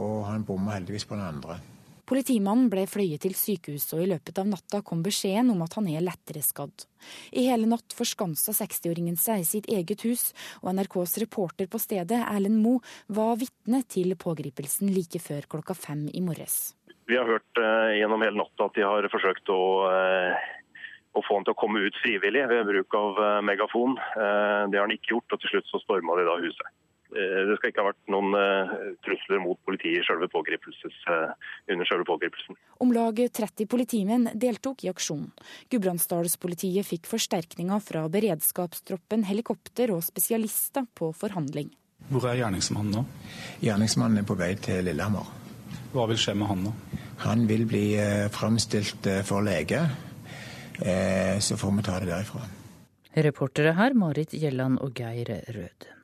og han bomma heldigvis på den andre. Politimannen ble fløyet til sykehuset, og i løpet av natta kom beskjeden om at han er lettere skadd. I hele natt forskansa 60-åringen seg i sitt eget hus, og NRKs reporter på stedet, Erlend Moe, var vitne til pågripelsen like før klokka fem i morges. Vi har hørt uh, gjennom hele natta at de har forsøkt å, uh, å, få han til å komme ut frivillig ved bruk av uh, megafon. det har han ikke gjort, og til slutt så storma de da huset. Det skal ikke ha vært noen trusler mot politiet under selve pågripelsen. Om lag 30 politimenn deltok i aksjonen. Gudbrandsdalspolitiet fikk forsterkninger fra beredskapstroppen, helikopter og spesialister på forhandling. Hvor er gjerningsmannen nå? Gjerningsmannen er på vei til Lillehammer. Hva vil skje med han nå? Han vil bli framstilt for lege. Så får vi ta det derifra. Reportere her Marit Gjelland og Geir Rød.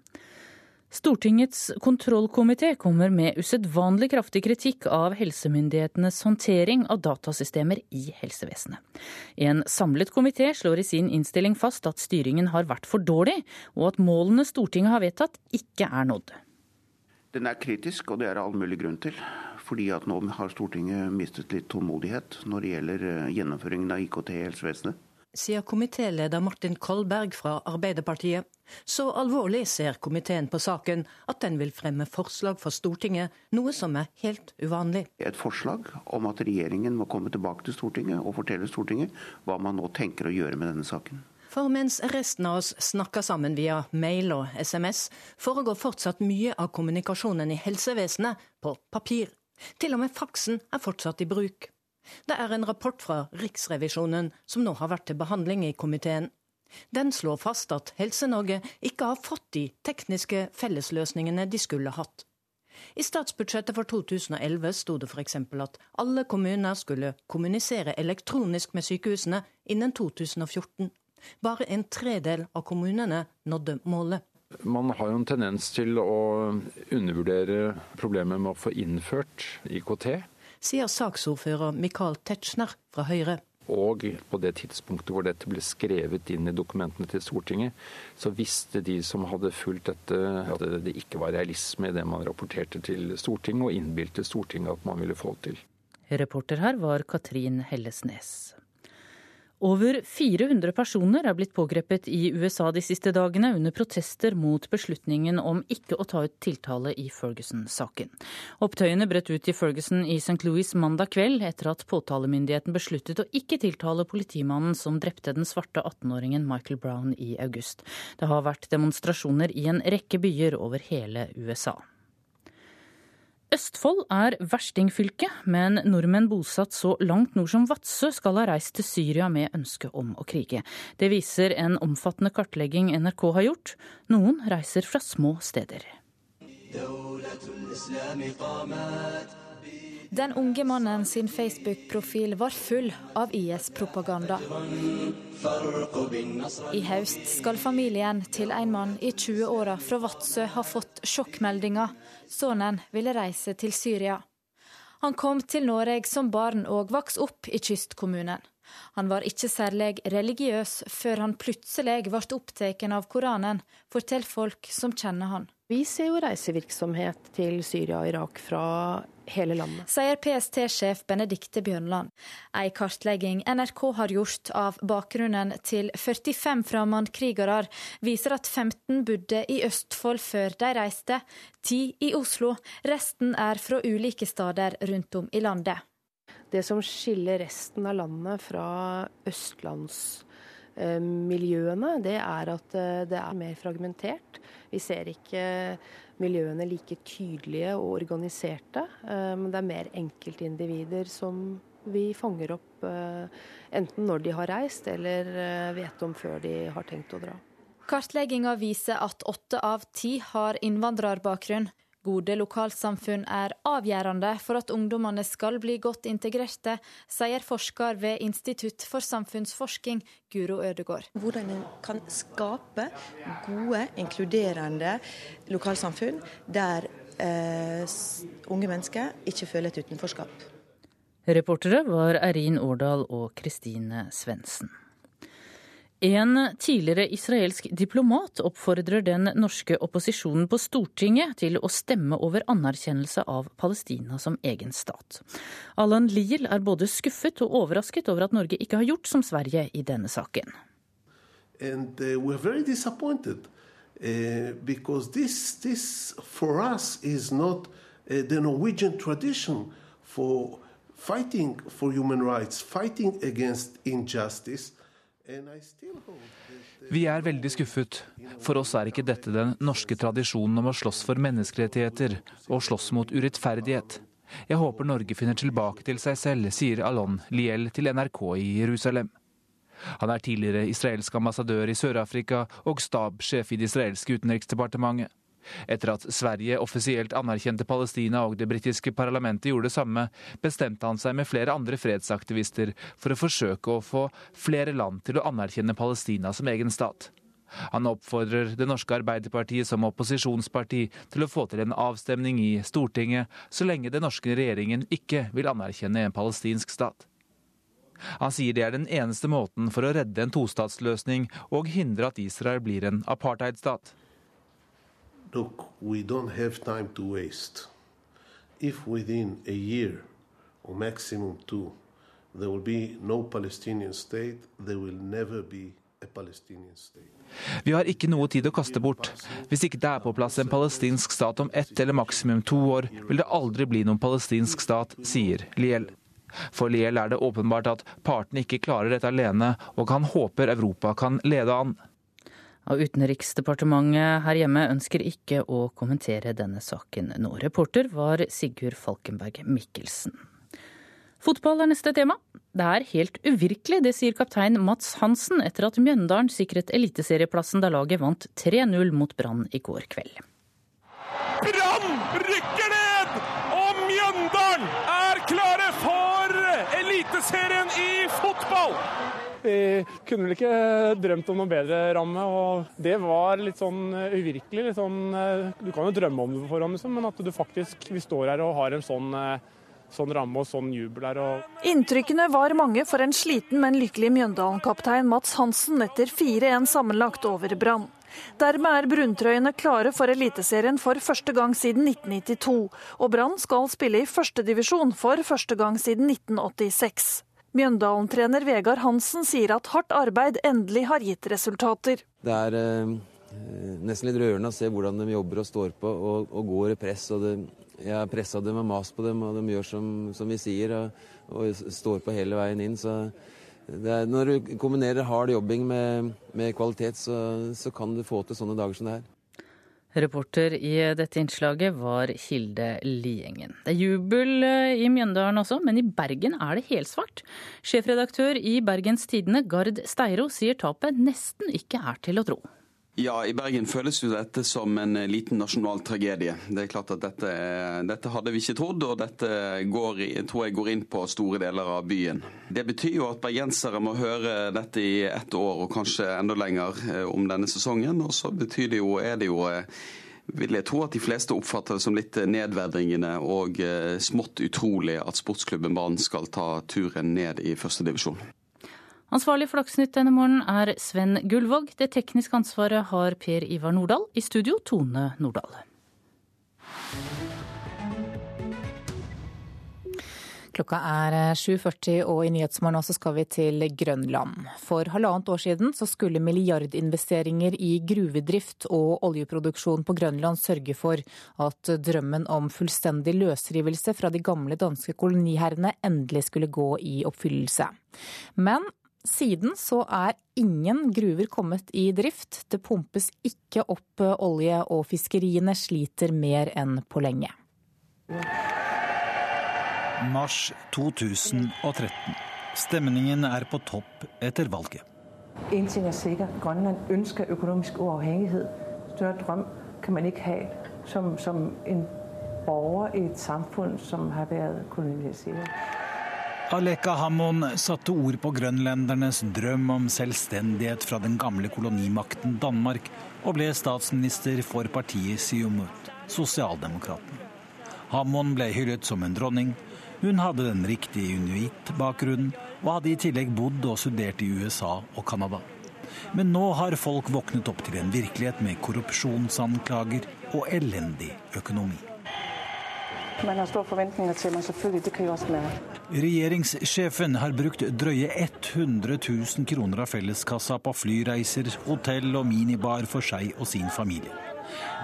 Stortingets kontrollkomité kommer med usedvanlig kraftig kritikk av helsemyndighetenes håndtering av datasystemer i helsevesenet. En samlet komité slår i sin innstilling fast at styringen har vært for dårlig, og at målene Stortinget har vedtatt, ikke er nådd. Den er kritisk, og det er det all mulig grunn til. Fordi at nå har Stortinget mistet litt tålmodighet når det gjelder gjennomføringen av IKT i helsevesenet sier komitéleder Martin Kolberg fra Arbeiderpartiet. Så alvorlig ser komiteen på saken at den vil fremme forslag for Stortinget, noe som er helt uvanlig. Et forslag om at regjeringen må komme tilbake til Stortinget og fortelle Stortinget hva man nå tenker å gjøre med denne saken. For mens resten av oss snakker sammen via mail og SMS, foregår fortsatt mye av kommunikasjonen i helsevesenet på papir. Til og med faksen er fortsatt i bruk. Det er en rapport fra Riksrevisjonen som nå har vært til behandling i komiteen. Den slår fast at Helse-Norge ikke har fått de tekniske fellesløsningene de skulle hatt. I statsbudsjettet for 2011 sto det f.eks. at alle kommuner skulle kommunisere elektronisk med sykehusene innen 2014. Bare en tredel av kommunene nådde målet. Man har jo en tendens til å undervurdere problemet med å få innført IKT sier saksordfører Michael Tetzschner fra Høyre. Og på det tidspunktet hvor dette ble skrevet inn i dokumentene til Stortinget, så visste de som hadde fulgt dette at det ikke var realisme i det man rapporterte til Stortinget, og innbilte Stortinget at man ville få til. Reporter her var Katrin Hellesnes. Over 400 personer er blitt pågrepet i USA de siste dagene under protester mot beslutningen om ikke å ta ut tiltale i Ferguson-saken. Opptøyene brøt ut i Ferguson i St. Louis mandag kveld etter at påtalemyndigheten besluttet å ikke tiltale politimannen som drepte den svarte 18-åringen Michael Brown i august. Det har vært demonstrasjoner i en rekke byer over hele USA. Østfold er verstingfylke, men nordmenn bosatt så langt nord som Vadsø skal ha reist til Syria med ønske om å krige. Det viser en omfattende kartlegging NRK har gjort. Noen reiser fra små steder. Den unge mannen sin Facebook-profil var full av IS-propaganda. I høst skal familien til en mann i 20-åra fra Vadsø ha fått sjokkmeldinger. Sønnen ville reise til Syria. Han kom til Norge som barn og vokste opp i kystkommunen. Han var ikke særlig religiøs før han plutselig ble opptatt av Koranen, forteller folk som kjenner han. Vi ser jo reisevirksomhet til Syria og Irak fra hele landet. Sier PST-sjef Benedikte Bjørnland. En kartlegging NRK har gjort av bakgrunnen til 45 fremmedkrigere, viser at 15 bodde i Østfold før de reiste, 10 i Oslo. Resten er fra ulike steder rundt om i landet. Det som skiller resten av landet fra østlandsmiljøene, det er at eh, det er mer fragmentert. Vi ser ikke miljøene like tydelige og organiserte. Eh, men det er mer enkeltindivider som vi fanger opp eh, enten når de har reist eller eh, vet om før de har tenkt å dra. Kartlegginga viser at åtte av ti har innvandrerbakgrunn. Gode lokalsamfunn er avgjørende for at ungdommene skal bli godt integrerte, sier forsker ved Institutt for samfunnsforsking, Guro Ødegård. Hvordan en kan skape gode, inkluderende lokalsamfunn der eh, unge mennesker ikke føler et utenforskap. Reportere var Erin Årdal og Kristine Svendsen. En tidligere israelsk diplomat oppfordrer den norske opposisjonen på Stortinget til å stemme over anerkjennelse av Palestina som egen stat. Allan Liel er både skuffet og overrasket over at Norge ikke har gjort som Sverige i denne saken. And uh, uh, because this, this for us is not uh, the Norwegian tradition for fighting for human rights, fighting against injustice. Vi er veldig skuffet. For oss er ikke dette den norske tradisjonen om å slåss for menneskerettigheter og slåss mot urettferdighet. Jeg håper Norge finner tilbake til seg selv, sier Alon Liel til NRK i Jerusalem. Han er tidligere israelsk ambassadør i Sør-Afrika og stabssjef i det israelske utenriksdepartementet. Etter at Sverige offisielt anerkjente Palestina og det britiske parlamentet gjorde det samme, bestemte han seg med flere andre fredsaktivister for å forsøke å få flere land til å anerkjenne Palestina som egen stat. Han oppfordrer det norske Arbeiderpartiet som opposisjonsparti til å få til en avstemning i Stortinget, så lenge den norske regjeringen ikke vil anerkjenne en palestinsk stat. Han sier det er den eneste måten for å redde en tostatsløsning og hindre at Israel blir en apartheidstat. Look, we don't have time to waste. If within a year or maximum two, there will be no Palestinian state, there will never be. Vi har ikke noe tid å kaste bort. Hvis ikke det er på plass en palestinsk stat om ett eller maksimum to år, vil det aldri bli noen palestinsk stat, sier Liel. For Liel er det åpenbart at partene ikke klarer dette alene, og han håper Europa kan lede an. Og Utenriksdepartementet her hjemme ønsker ikke å kommentere denne saken nå. Reporter var Sigurd Falkenberg Mikkelsen. Fotball er neste tema. Det er helt uvirkelig, det sier kaptein Mats Hansen etter at Mjøndalen sikret eliteserieplassen da laget vant 3-0 mot Brann i går kveld. Brann rykker ned! Og Mjøndalen er klare for Eliteserien i fotball! Vi kunne vel ikke drømt om noe bedre ramme, og det var litt sånn eh, uvirkelig. Litt sånn, eh, du kan jo drømme om det på forhånd, liksom, men at du faktisk vi står her og har en sånn, eh, sånn ramme og sånn jubel her. Og... Inntrykkene var mange for en sliten, men lykkelig Mjøndalen-kaptein Mats Hansen etter 4-1 sammenlagt over Brann. Dermed er bruntrøyene klare for Eliteserien for første gang siden 1992, og Brann skal spille i førstedivisjon for første gang siden 1986. Mjøndalen-trener Vegard Hansen sier at hardt arbeid endelig har gitt resultater. Det er eh, nesten litt rørende å se hvordan de jobber og står på og, og går i press. og det, Jeg har pressa dem og mast på dem, og de gjør som, som vi sier og, og, står på hele veien inn. så er, Når du kombinerer hard jobbing med, med kvalitet, så, så kan du få til sånne dager som det her. Reporter i dette innslaget var Hilde Liengen. Det er jubel eh, i Mjøndalen også, men i Bergen er det helsvart. Sjefredaktør i Bergens Tidende, Gard Steiro, sier tapet nesten ikke er til å tro. Ja, I Bergen føles jo dette som en eh, liten nasjonal tragedie. Det er klart at Dette, dette hadde vi ikke trodd, og dette går, tror jeg går inn på store deler av byen. Det betyr jo at bergensere må høre dette i ett år, og kanskje enda lenger, eh, om denne sesongen. Og så betyr det jo, er det jo eh, vil jeg tro at de fleste oppfatter det som litt nedverdigende og smått utrolig at sportsklubben Brann skal ta turen ned i førstedivisjon. Ansvarlig for Dagsnytt denne morgenen er Sven Gullvåg. Det tekniske ansvaret har Per Ivar Nordahl. I studio Tone Nordahl. Klokka er 7.40 og i Nyhetsmorgen også skal vi til Grønland. For halvannet år siden så skulle milliardinvesteringer i gruvedrift og oljeproduksjon på Grønland sørge for at drømmen om fullstendig løsrivelse fra de gamle danske koloniherrene endelig skulle gå i oppfyllelse. Men siden så er ingen gruver kommet i drift. Det pumpes ikke opp olje, og fiskeriene sliter mer enn på lenge. Mars 2013. Stemningen er på topp etter valget. En ting er sikker, Grønland ønsker økonomisk uavhengighet. Større drøm kan man ikke ha som, som en borger i et samfunn som har vært kolonialisert. Aleka Hammon satte ord på grønlendernes drøm om selvstendighet fra den gamle kolonimakten Danmark, og ble statsminister for partiet Siumut, sosialdemokraten. Hammon ble hyllet som en dronning. Hun hadde den riktige inuitt-bakgrunnen, og hadde i tillegg bodd og studert i USA og Canada. Men nå har folk våknet opp til en virkelighet med korrupsjonsanklager og elendig økonomi. Man har store forventninger til meg, selvfølgelig. Det kan jeg også merke. Regjeringssjefen har brukt drøye 100 000 kroner av felleskassa på flyreiser, hotell og minibar for seg og sin familie.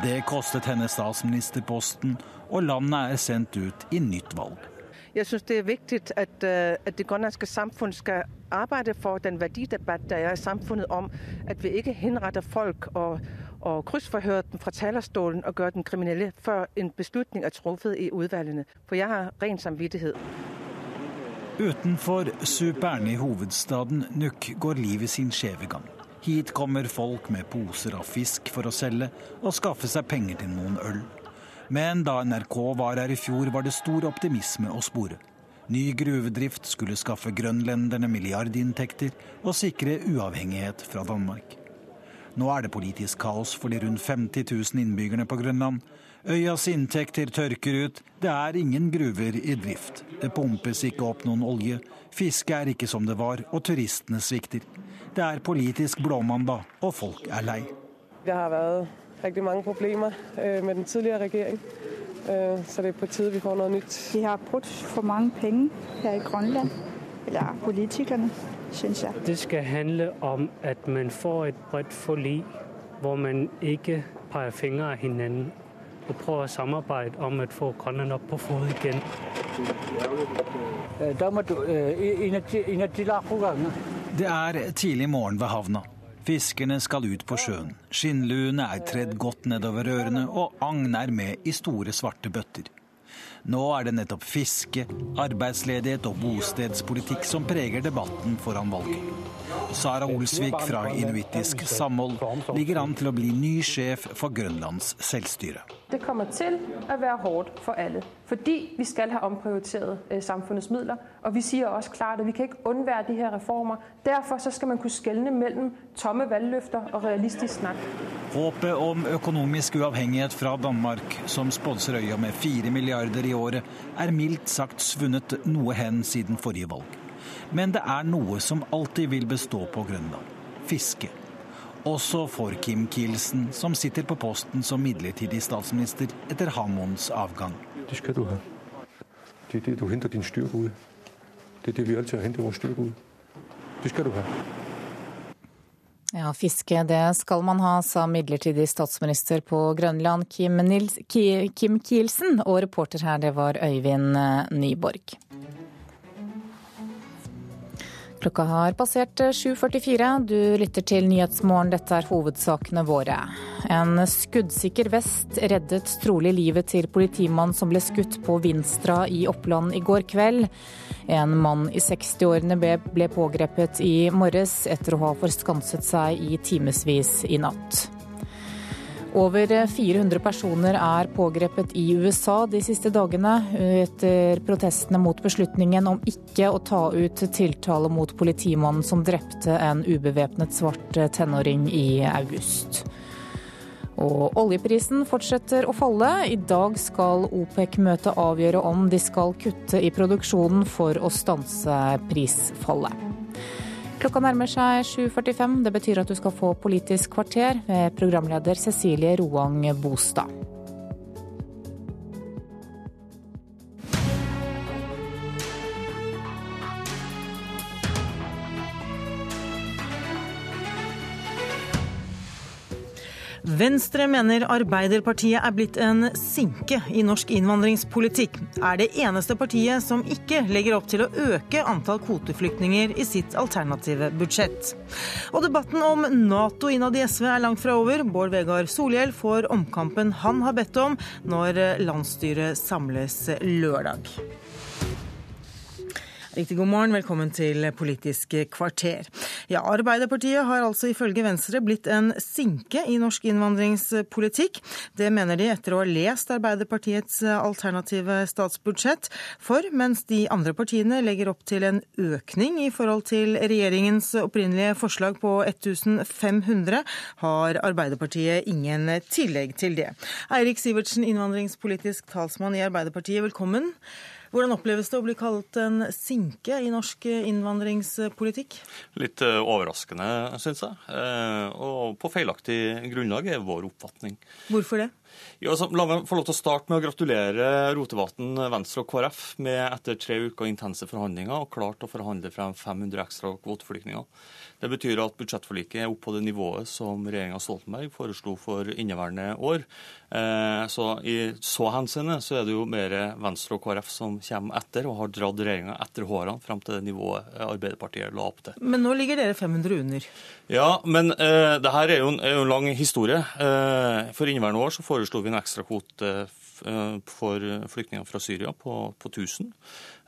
Det kostet henne statsministerposten, og landet er sendt ut i nytt valg. Jeg syns det er viktig at, øh, at det grønlandske samfunn skal arbeide for den verdidebatt der er i samfunnet om at vi ikke henretter folk og og kryssforhøre den fra talerstolen og gjøre den kriminelle før en beslutning er truffet i utvalgene. For jeg har ren samvittighet. Utenfor Superne i hovedstaden Nuk går livet sin skjeve gang. Hit kommer folk med poser av fisk for å selge og skaffe seg penger til noen øl. Men da NRK var her i fjor, var det stor optimisme å spore. Ny gruvedrift skulle skaffe grønlenderne milliardinntekter og sikre uavhengighet fra Danmark. Nå er det politisk kaos for de rundt 50 000 innbyggerne på Grønland. Øyas inntekter tørker ut, det er ingen gruver i drift. Det pumpes ikke opp noen olje, fiske er ikke som det var, og turistene svikter. Det er politisk blåmandag, og folk er lei. Det har vært riktig mange problemer øh, med den tidligere regjering. Øh, så det er på tide vi får noe nytt. De har brukt for mange penger her i Grønland, eller politikerne syns jeg. Det skal handle om at man får et bredt forlik hvor man ikke peker fingre av hverandre, og prøver å samarbeide om å få Grønland opp på fot igjen. Det er tidlig morgen ved havna. Fiskerne skal ut på sjøen. Skinnluene er tredd godt nedover ørene, og agn er med i store, svarte bøtter. Nå er det nettopp fiske, arbeidsledighet og bostedspolitikk som preger debatten foran valget. Sara Olsvik fra Inuittisk samhold ligger an til å bli ny sjef for Grønlands selvstyre. Det kommer til å være hardt for alle. Fordi vi skal ha omprioritert øh, samfunnets midler. Og vi sier også klart at vi kan ikke unnvære de her reformer. Derfor skal man kunne skjelne mellom tomme valgløfter og realistisk snakk. Håpet om økonomisk uavhengighet fra Danmark, som sponser øya med fire milliarder i året, er mildt sagt svunnet noe hen siden forrige valg. Men det er noe som alltid vil bestå på Grønland fiske. Også for Kim Kielsen, som sitter på posten som midlertidig statsminister etter Hamons avgang. Det skal du ha. Det er det du henter din styrke ut. Det er det vi alltid har hentet vår styrke ut. Det skal du ha. Ja, fiske det skal man ha, sa midlertidig statsminister på Grønland Kim, Nils, Kim Kielsen, og reporter her det var Øyvind Nyborg. Klokka har passert 7.44. Du lytter til Nyhetsmorgen. Dette er hovedsakene våre. En skuddsikker vest reddet trolig livet til politimannen som ble skutt på Vinstra i Oppland i går kveld. En mann i 60-årene ble pågrepet i morges etter å ha forskanset seg i timevis i natt. Over 400 personer er pågrepet i USA de siste dagene etter protestene mot beslutningen om ikke å ta ut tiltale mot politimannen som drepte en ubevæpnet svart tenåring i august. Og oljeprisen fortsetter å falle. I dag skal OPEC-møtet avgjøre om de skal kutte i produksjonen for å stanse prisfallet. Klokka nærmer seg 7.45. Det betyr at du skal få Politisk kvarter med programleder Cecilie Roang Bostad. Venstre mener Arbeiderpartiet er blitt en sinke i norsk innvandringspolitikk. Er det eneste partiet som ikke legger opp til å øke antall kvoteflyktninger i sitt alternative budsjett. Og debatten om Nato innad i SV er langt fra over. Bård Vegar Solhjell får omkampen han har bedt om når landsstyret samles lørdag. Riktig god morgen, velkommen til Politisk kvarter. Ja, Arbeiderpartiet har altså ifølge Venstre blitt en sinke i norsk innvandringspolitikk. Det mener de etter å ha lest Arbeiderpartiets alternative statsbudsjett. For mens de andre partiene legger opp til en økning i forhold til regjeringens opprinnelige forslag på 1500, har Arbeiderpartiet ingen tillegg til det. Eirik Sivertsen, innvandringspolitisk talsmann i Arbeiderpartiet, velkommen. Hvordan oppleves det å bli kalt en sinke i norsk innvandringspolitikk? Litt eh, overraskende, syns jeg. Eh, og på feilaktig grunnlag er vår oppfatning. Hvorfor det? Ja, altså, la meg få lov til å starte med å gratulere Rotevatn, Venstre og KrF med etter tre uker intense forhandlinger og klart å forhandle frem 500 ekstra kvoteflyktninger. Det betyr at budsjettforliket er oppe på det nivået som regjeringa Stoltenberg foreslo for inneværende år. Eh, så I så henseende så er det jo mer Venstre og KrF som kommer etter, og har dratt regjeringa etter hårene frem til det nivået Arbeiderpartiet la opp til. Men nå ligger dere 500 under? Ja, men eh, det her er jo, en, er jo en lang historie. Eh, for inneværende år så foreslo vi en ekstra kvote eh, for flyktninger fra Syria på, på 1000.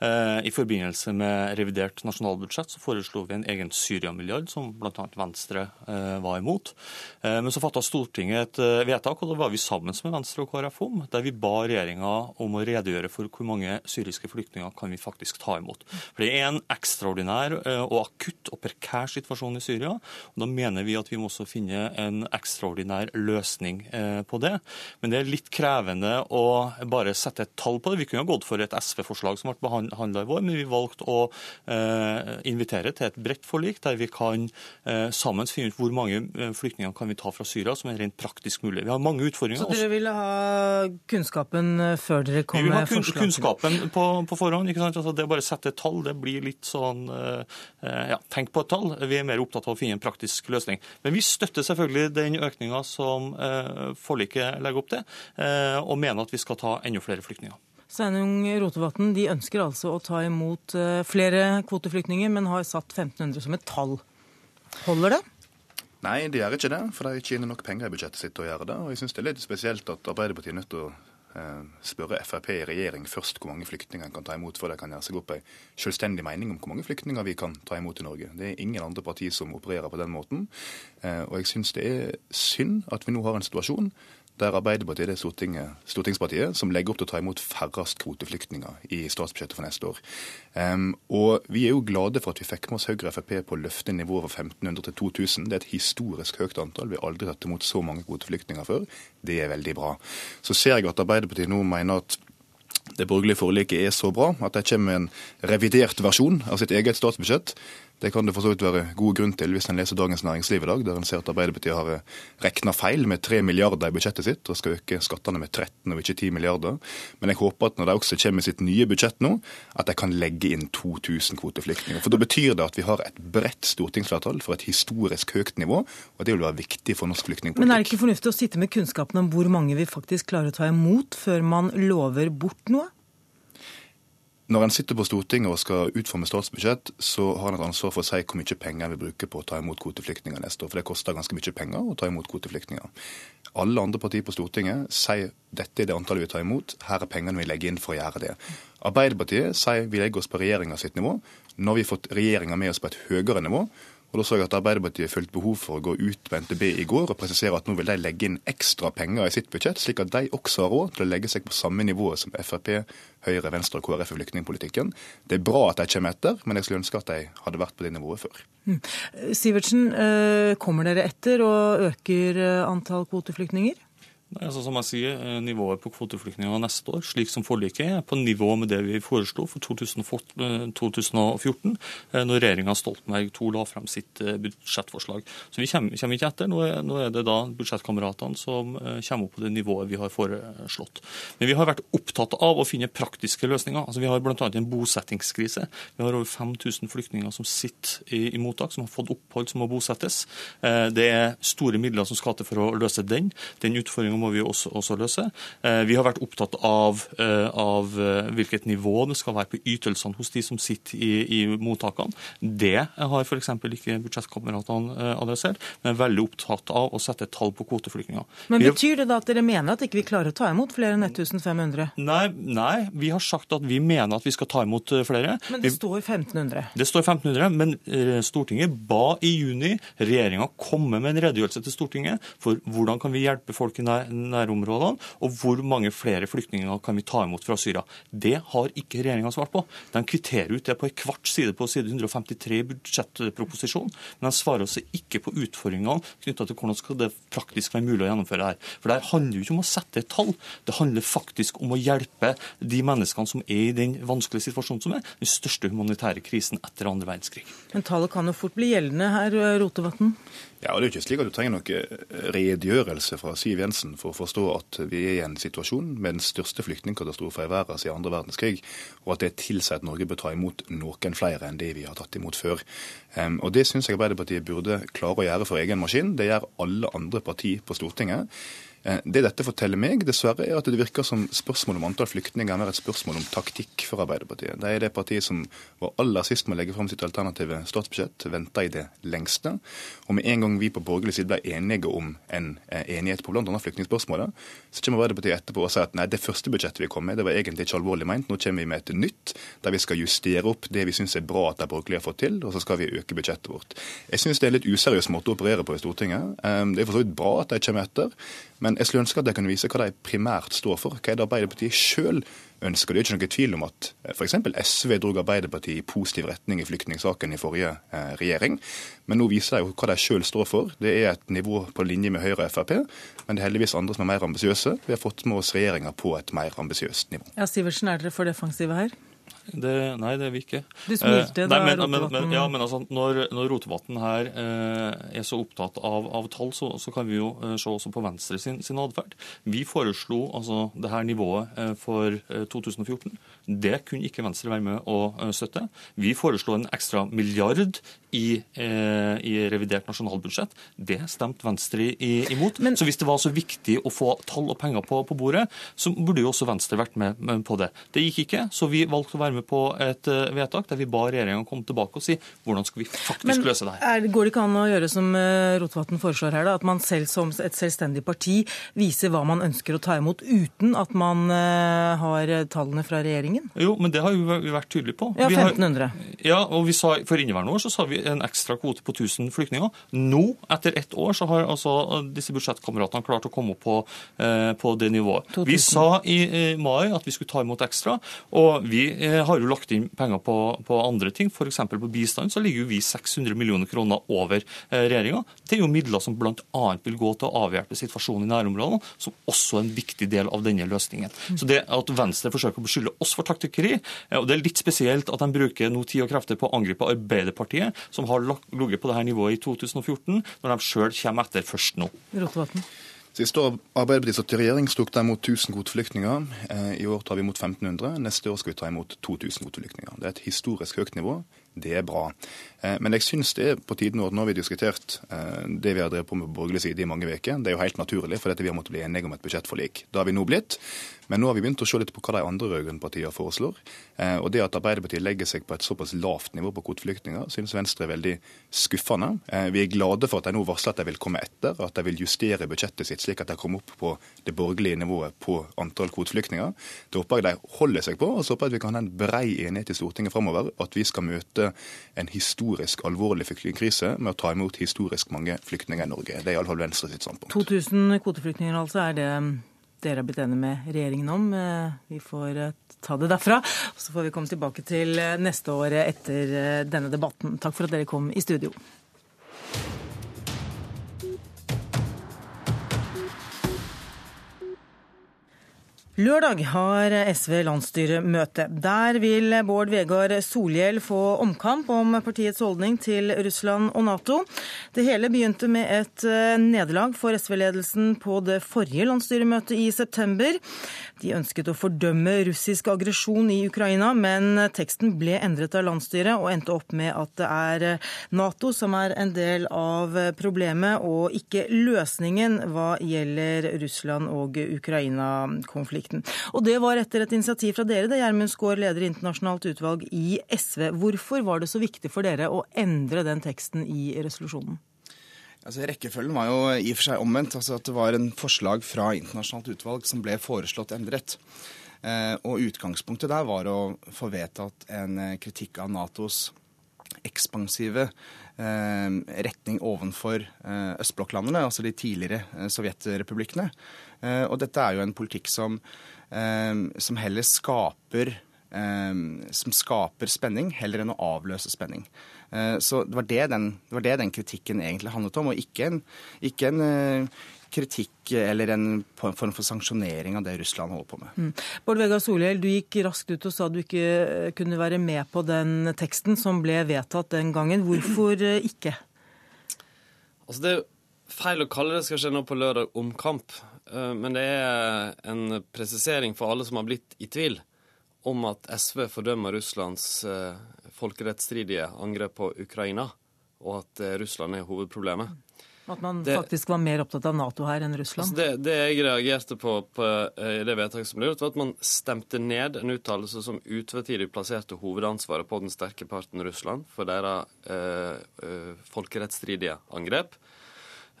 Eh, I forbindelse med revidert nasjonalbudsjett så foreslo vi en egen Syria-milliard, som bl.a. Venstre eh, var imot. Eh, men så fatta Stortinget et vedtak, og da var vi sammen med Venstre og KrF om, der vi ba regjeringa om å redegjøre for hvor mange syriske flyktninger kan vi faktisk ta imot. For Det er en ekstraordinær og akutt og prekær situasjon i Syria. og Da mener vi at vi må også finne en ekstraordinær løsning på det. Men det er litt krevende å bare sette et tall på det. Vi kunne ha gått for et SV-forslag som ble behandlet handla i vår, men vi valgte å eh, invitere til et bredt forlik der vi kan eh, sammen finne ut hvor mange eh, flyktninger kan vi ta fra Syria som er rent praktisk mulig. Vi har mange utfordringer. Så dere ville ha kunnskapen før dere kom med forslag? Vi vil ha kunnskapen på, på forhånd. Altså, det å bare sette et tall, det blir litt sånn eh, ja, Tenk på et tall. Vi er mer opptatt av å finne en praktisk løsning. Men vi støtter selvfølgelig den økninga som forliket legger opp til, eh, og mener at vi skal ta enda flere flyktninger. Sveinung Rotevatn de ønsker altså å ta imot eh, flere kvoteflyktninger, men har satt 1500 som et tall. Holder det? Nei, de gjør ikke det, for de ikke inne nok penger i budsjettet sitt til å gjøre det. Og jeg syns det er litt spesielt at Arbeiderpartiet er nødt til å eh, spørre Frp i regjering først hvor mange flyktninger en kan ta imot, før de kan gjøre seg opp ei selvstendig mening om hvor mange flyktninger vi kan ta imot i Norge. Det er ingen andre partier som opererer på den måten. Eh, og jeg syns det er synd at vi nå har en situasjon der Arbeiderpartiet er det stortingspartiet som legger opp til å ta imot færrest kvoteflyktninger i statsbudsjettet for neste år. Um, og Vi er jo glade for at vi fikk med oss Høyre og Frp på å løfte nivået fra 1500 til 2000. Det er et historisk høyt antall. Vi har aldri tatt imot så mange kvoteflyktninger før. Det er veldig bra. Så ser jeg at Arbeiderpartiet nå mener at det borgerlige forliket er så bra at de kommer med en revidert versjon av sitt eget statsbudsjett. Det kan det for så vidt være god grunn til hvis en leser Dagens Næringsliv i dag, der en ser at Arbeiderpartiet har eh, regna feil med 3 milliarder i budsjettet sitt og skal øke skattene med 13 og ikke 10 milliarder. Men jeg håper at når de også kommer med sitt nye budsjett nå, at de kan legge inn 2000 kvoteflyktninger. For da betyr det at vi har et bredt stortingsflertall for et historisk høyt nivå, og det vil være viktig for norsk flyktningpolitikk. Men er det ikke fornuftig å sitte med kunnskapen om hvor mange vi faktisk klarer å ta imot, før man lover bort noe? Når en sitter på Stortinget og skal utforme statsbudsjett, så har en et ansvar for å si hvor mye penger en vil bruke på å ta imot kvoteflyktninger neste år. For det koster ganske mye penger å ta imot kvoteflyktninger. Alle andre partier på Stortinget sier dette er det antallet vi tar imot, her er pengene vi legger inn for å gjøre det. Arbeiderpartiet sier vi legger oss på regjeringa sitt nivå. Nå har vi fått regjeringa med oss på et høyere nivå. Og Da så jeg at Arbeiderpartiet følte behov for å gå ut med NTB i går og presisere at nå vil de legge inn ekstra penger i sitt budsjett, slik at de også har råd til å legge seg på samme nivå som Frp, Høyre, Venstre og KrF i flyktningpolitikken. Det er bra at de kommer etter, men jeg skulle ønske at de hadde vært på det nivået før. Mm. Sivertsen, eh, kommer dere etter og øker eh, antall kvoteflyktninger? Nei, altså som jeg sier, eh, Nivået på kvoteflyktninger neste år, slik som forliket er, på nivå med det vi foreslo for 2014, eh, når regjeringa Stoltenberg II la frem sitt eh, budsjettforslag. Så Vi kommer, ikke etter. Nå er, det da budsjettkameratene som kommer opp på det nivået vi har foreslått. Men vi har vært opptatt av å finne praktiske løsninger. Altså Vi har bl.a. en bosettingskrise. Vi har over 5000 flyktninger som sitter i, i, mottak, som har fått opphold, som må bosettes. Det er store midler som skal til for å løse den. Den utfordringen må vi også, også løse. Eh, vi har vært opptatt av, eh, av, eh, hvilket nivå det skal være på ytelsene hos de som sitter i, i mottakene. Det har f.eks. ikke budsjettkameratene adressert, men er veldig opptatt av å sette et tall på kvoteflyktninger. Men Betyr det da at dere mener at ikke vi klarer å ta imot flere enn 1500? Nei, nei, vi har sagt at vi mener at vi skal ta imot flere. Men det står 1500? Det står 1500, men Stortinget ba i juni regjeringa komme med en redegjørelse til Stortinget for hvordan kan vi hjelpe folk i nær, nærområdene, og hvor mange flere flyktninger kan vi ta imot fra Syria. Det har ikke regjeringa svart på. De kvitterer ut det på en kvart side på side 153 i budsjettproposisjonen, men de svarer også ikke på utfordringene knytta til hvordan skal det praktisk være mulig å gjennomføre det her. For det handler jo ikke om å sette et tall, det handler faktisk om å hjelpe de menneskene som er i den vanskelige situasjonen som er, den største humanitære krisen etter andre verdenskrig. Men tallet kan jo fort bli gjeldende her, Rotevatn? Ja, og Det er jo ikke slik at du trenger noe redegjørelse fra Siv Jensen for å forstå at vi er i en situasjon med den største flyktningkatastrofen i verden siden andre verdenskrig, og at det tilsier at Norge bør ta imot noen flere enn det vi har tatt imot før. Um, og Det syns jeg Arbeiderpartiet burde klare å gjøre for egen maskin. Det gjør alle andre partier på Stortinget. Eh, det dette forteller meg, dessverre, er at det virker som spørsmålet om antall flyktninger er et spørsmål om taktikk for Arbeiderpartiet. Det er det partiet som var aller sist med å legge fram sitt alternative statsbudsjett, venta i det lengste. Og med en gang vi på borgerlig side ble enige om en eh, enighet på bl.a. flyktningspørsmålet, så kommer Arbeiderpartiet etterpå og sier at nei, det første budsjettet vi kom med, det var egentlig ikke alvorlig meint. Nå kommer vi med et nytt, der vi skal justere opp det vi syns er bra at de borgerlige har fått til, og så skal vi øke budsjettet vårt. Jeg syns det er en litt useriøs måte å operere på i Stortinget. Eh, det er for så vidt bra at de kommer etter. Men jeg skulle ønske at de kunne vise hva de primært står for. Hva er det Arbeiderpartiet sjøl ønsker. Det er ikke noe tvil om at eh, f.eks. SV dro Arbeiderpartiet i positiv retning i flyktningsaken i forrige eh, regjering. Men nå viser de jo hva de sjøl står for. Det er et nivå på linje med Høyre og Frp. Men det er heldigvis andre som er mer ambisiøse. Vi har fått med oss regjeringa på et mer ambisiøst nivå. Ja, Sivertsen, er dere for defensive her? Det, nei, det er vi ikke. Du smilte eh, da, men, men, men, ja, men altså, Når, når Rotevatn her eh, er så opptatt av, av tall, så, så, kan vi jo eh, se også på Venstre sin, sin atferd. Vi foreslo altså det her nivået eh, for 2014. Eh, det kunne ikke Venstre være med å støtte. Vi foreslo en ekstra milliard i, i revidert nasjonalbudsjett. Det stemte Venstre imot. Men, så hvis det var så viktig å få tall og penger på, på bordet, så burde jo også Venstre vært med, med på det. Det gikk ikke, så vi valgte å være med på et eh, vedtak der vi ba regjeringa komme tilbake og si hvordan skal vi faktisk Men, løse det her. Er, går det ikke an å gjøre som eh, Rotevatn foreslår her, da, at man selv som et selvstendig parti viser hva man ønsker å ta imot, uten at man uh, har tallene fra regjeringen? Jo, men det har vi vært tydelige på. Ja, 1500. Har, ja, og vi sa For inneværende år så sa vi en ekstra kvote på 1000 flyktninger. Nå, etter ett år, så har altså disse budsjettkameratene klart å komme opp på, på det nivået. 2000. Vi sa i mai at vi skulle ta imot ekstra, og vi har jo lagt inn penger på, på andre ting. F.eks. på bistand så ligger jo vi 600 millioner kroner over eh, regjeringa. Det er jo midler som bl.a. vil gå til å avhjelpe situasjonen i nærområdene, som også er en viktig del av denne løsningen. Så det at Venstre forsøker å beskylde oss for for taktikkeri. Og det er litt spesielt at de bruker nå tid og krefter på å angripe Arbeiderpartiet, som har ligget på dette nivået i 2014, når de sjøl kommer etter først nå. Rotevatn. Sist år Arbeiderpartiet satt i regjering, tok de imot 1000 kvoteflyktninger. Eh, I år tar vi imot 1500. Neste år skal vi ta imot 2000 kvoteflyktninger. Det er et historisk høyt nivå. Det er bra. Eh, men jeg syns det er på tide nå, at nå har vi diskutert eh, det vi har drevet på med på borgerlig side i mange uker. Det er jo helt naturlig, for dette vi har måttet bli enige om et budsjettforlik. Det har vi nå blitt. Men nå har vi begynt å se litt på hva de andre rød-grønne partiene foreslår. Eh, og det at Arbeiderpartiet legger seg på et såpass lavt nivå på kvoteflyktninger, synes Venstre er veldig skuffende. Vi er glade for at de nå varsler at de vil komme etter, at de vil justere budsjettet sitt slik at de kommer opp på det borgerlige nivået på antall kvoteflyktninger. Det håper jeg de holder seg på, og så håper jeg at vi kan ha en brei enighet i Stortinget framover. At vi skal møte en historisk alvorlig flyktningkrise med å ta imot historisk mange flyktninger i Norge. Det er iallfall Venstre sitt standpunkt. 2000 kvoteflyktninger altså, er det dere har blitt enige med regjeringen om. Eh, vi får eh, ta det derfra. Så får vi komme tilbake til eh, neste år etter denne debatten. Takk for at dere kom i studio. Lørdag har SV landsstyremøte. Der vil Bård Vegar Solhjell få omkamp om partiets holdning til Russland og Nato. Det hele begynte med et eh, nederlag for SV-ledelsen på det forrige landsstyremøtet i september. De ønsket å fordømme russisk aggresjon i Ukraina, men teksten ble endret av landsstyret og endte opp med at det er Nato som er en del av problemet, og ikke løsningen hva gjelder Russland og Ukraina-konflikten. Og det var etter et initiativ fra dere, det Gjermund Skaar, leder internasjonalt utvalg i SV. Hvorfor var det så viktig for dere å endre den teksten i resolusjonen? Altså, rekkefølgen var jo i og for seg omvendt. altså at Det var en forslag fra internasjonalt utvalg som ble foreslått endret. Eh, og Utgangspunktet der var å få vedtatt en eh, kritikk av Natos ekspansive eh, retning overfor eh, østblokklandene, altså de tidligere eh, sovjetrepublikkene. Eh, og dette er jo en politikk som, som heller skaper som skaper spenning, heller enn å avløse spenning. Eh, så det var det, den, det var det, den, kritikken egentlig handlet om, og ikke en, ikke en eh, kritikk eller en form for sanksjonering av det Russland holder på med. Mm. Bård Vegar Solhjell, du gikk raskt ut og sa du ikke eh, kunne være med på den teksten som ble vedtatt den gangen. Hvorfor ikke? Altså Det er feil å kalle det skal skje nå på lørdag omkamp, men det er en presisering for alle som har blitt i tvil om at SV fordømmer Russlands folkerettsstridige angrep på Ukraina, og at eh, Russland er hovedproblemet. At man det, faktisk var mer opptatt av Nato her enn Russland? Altså det, det, jeg reagerte på, på eh, i det vedtaket som ble gjort, var at man stemte ned en uttalelse som utvetydig plasserte hovedansvaret på den sterke parten Russland for deres eh, eh, folkerettsstridige angrep.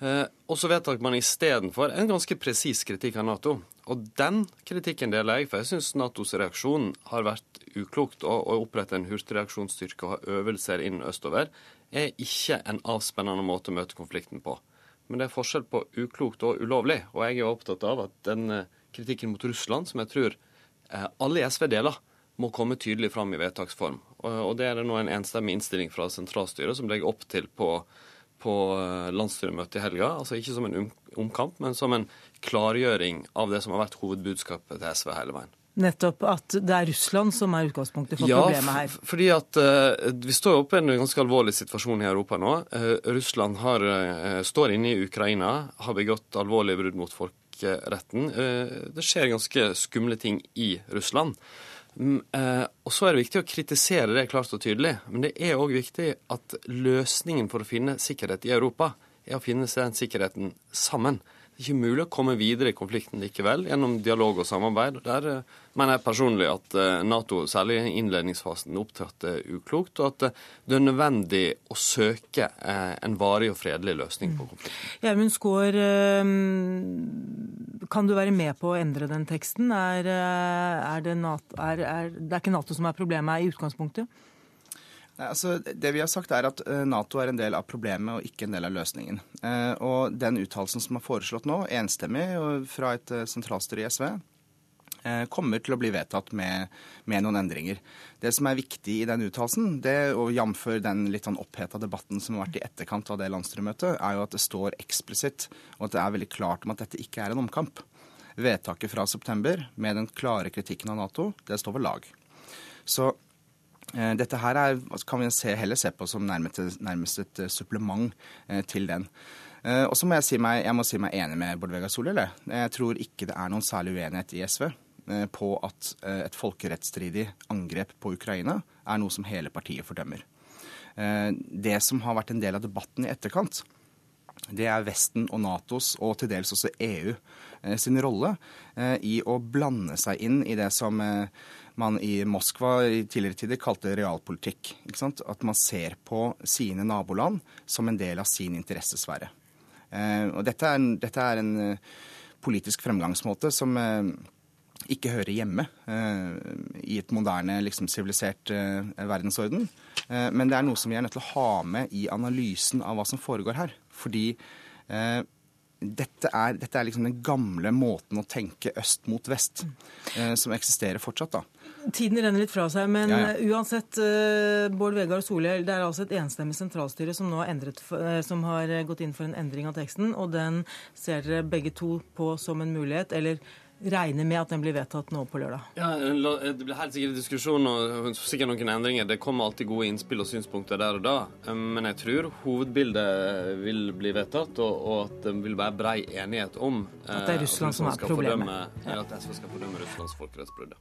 Eh, og så vedtok man istedenfor en ganske presis kritikk av Nato. Og den kritikken deler jeg, for jeg syns Natos reaksjon har vært uklokt. Å, å opprette en hurtigreaksjonsstyrke og ha øvelser inn østover er ikke en avspennende måte å møte konflikten på. Men det er forskjell på uklokt og ulovlig. Og jeg er opptatt av at den eh, kritikken mot Russland, som jeg tror eh, alle i SV deler, må komme tydelig fram i vedtaksform. Og det er det nå en enstemmig innstilling fra sentralstyret som legger opp til på, på eh, landsstyremøtet i helga. Altså ikke som en omkamp, men som en klargjøring av det som har vært hovedbudskapet til SV hele veien. Nettopp at det er Russland som er utgangspunktet for ja, problemet her. Ja, fordi at uh, vi står oppe i en ganske alvorlig situasjon i Europa nå. Uh, Russland har, uh, står inne i Ukraina, har begått alvorlige brudd mot folkeretten. det skjer ganske skumle ting i Russland. Um, og så er det viktig å kritisere det klart og tydelig. Men det er òg viktig at løsningen for å finne sikkerhet i Europa er å finne den sikkerheten sammen ikke mulig å komme videre i konflikten likevel gjennom dialog og samarbeid. Der eh, mener jeg personlig at eh, Nato, særlig i innledningsfasen, opptrådte uklokt, og at eh, det er nødvendig å søke en varig og fredelig løsning på konflikten. Gjermund Skaar, kan du være med på å endre den teksten? Er, er det, NATO, er, er, det er ikke Nato som er problemet i utgangspunktet? Altså, det vi har sagt er at eh, Nato er en del av problemet og ikke en del av løsningen. Eh, og den uttalelsen som er foreslått nå, enstemmig fra et eh, sentralstyre i SV, kommer til å bli vedtatt med, med, noen endringer. Det som er viktig i den uttalelsen, og jf. den litt sånn oppheta debatten som har vært i etterkant av det landsstyremøtet, er jo at det står eksplisitt, og at det er veldig klart om at dette ikke er en omkamp. vedtaket fra september med den klare kritikken av Nato, det står ved lag. Så eh, dette her er, kan vi se, heller se på som nærmest, nærmest et eh, supplement eh, til den. Eh, og så må jeg, si meg, jeg må si meg enig med Bård Vegar Solhjell. Jeg tror ikke det er noen særlig uenighet i SV eh, på at eh, et folkerettsstridig angrep på Ukraina er noe som hele partiet fordømmer. Det som har vært en del av debatten i etterkant, det er Vesten og Natos, og til dels også EU, sin rolle i å blande seg inn i det som man i Moskva i tidligere tider kalte realpolitikk. At man ser på sine naboland som en del av sin interessesfære. Eh, og dette er, dette er en eh, politisk fremgangsmåte som eh, ikke hører hjemme i et moderne, liksom sivilisert verdensorden. men det er noe som vi er nødt til å ha med i analysen av hva som foregår her. Fordi dette er, dette er liksom den gamle måten å tenke øst mot vest, som eksisterer fortsatt. da. Tiden renner litt fra seg, men ja, ja. uansett, uh, Bård Vegar Solhjell, det er altså et enstemmig sentralstyre som nå har, endret, uh, som har gått inn for en endring av teksten, og den ser dere begge to på som en mulighet, eller regner med at den blir vedtatt nå på lørdag? Ja, Det blir helt sikkert diskusjon og sikkert noen endringer. Det kommer alltid gode innspill og synspunkter der og da. Men jeg tror hovedbildet vil bli vedtatt, og, og at det vil være brei enighet om At det er Russland som er problemet. Fordømme, ja. At SV skal fordømme Russlands folkerettsbrudd.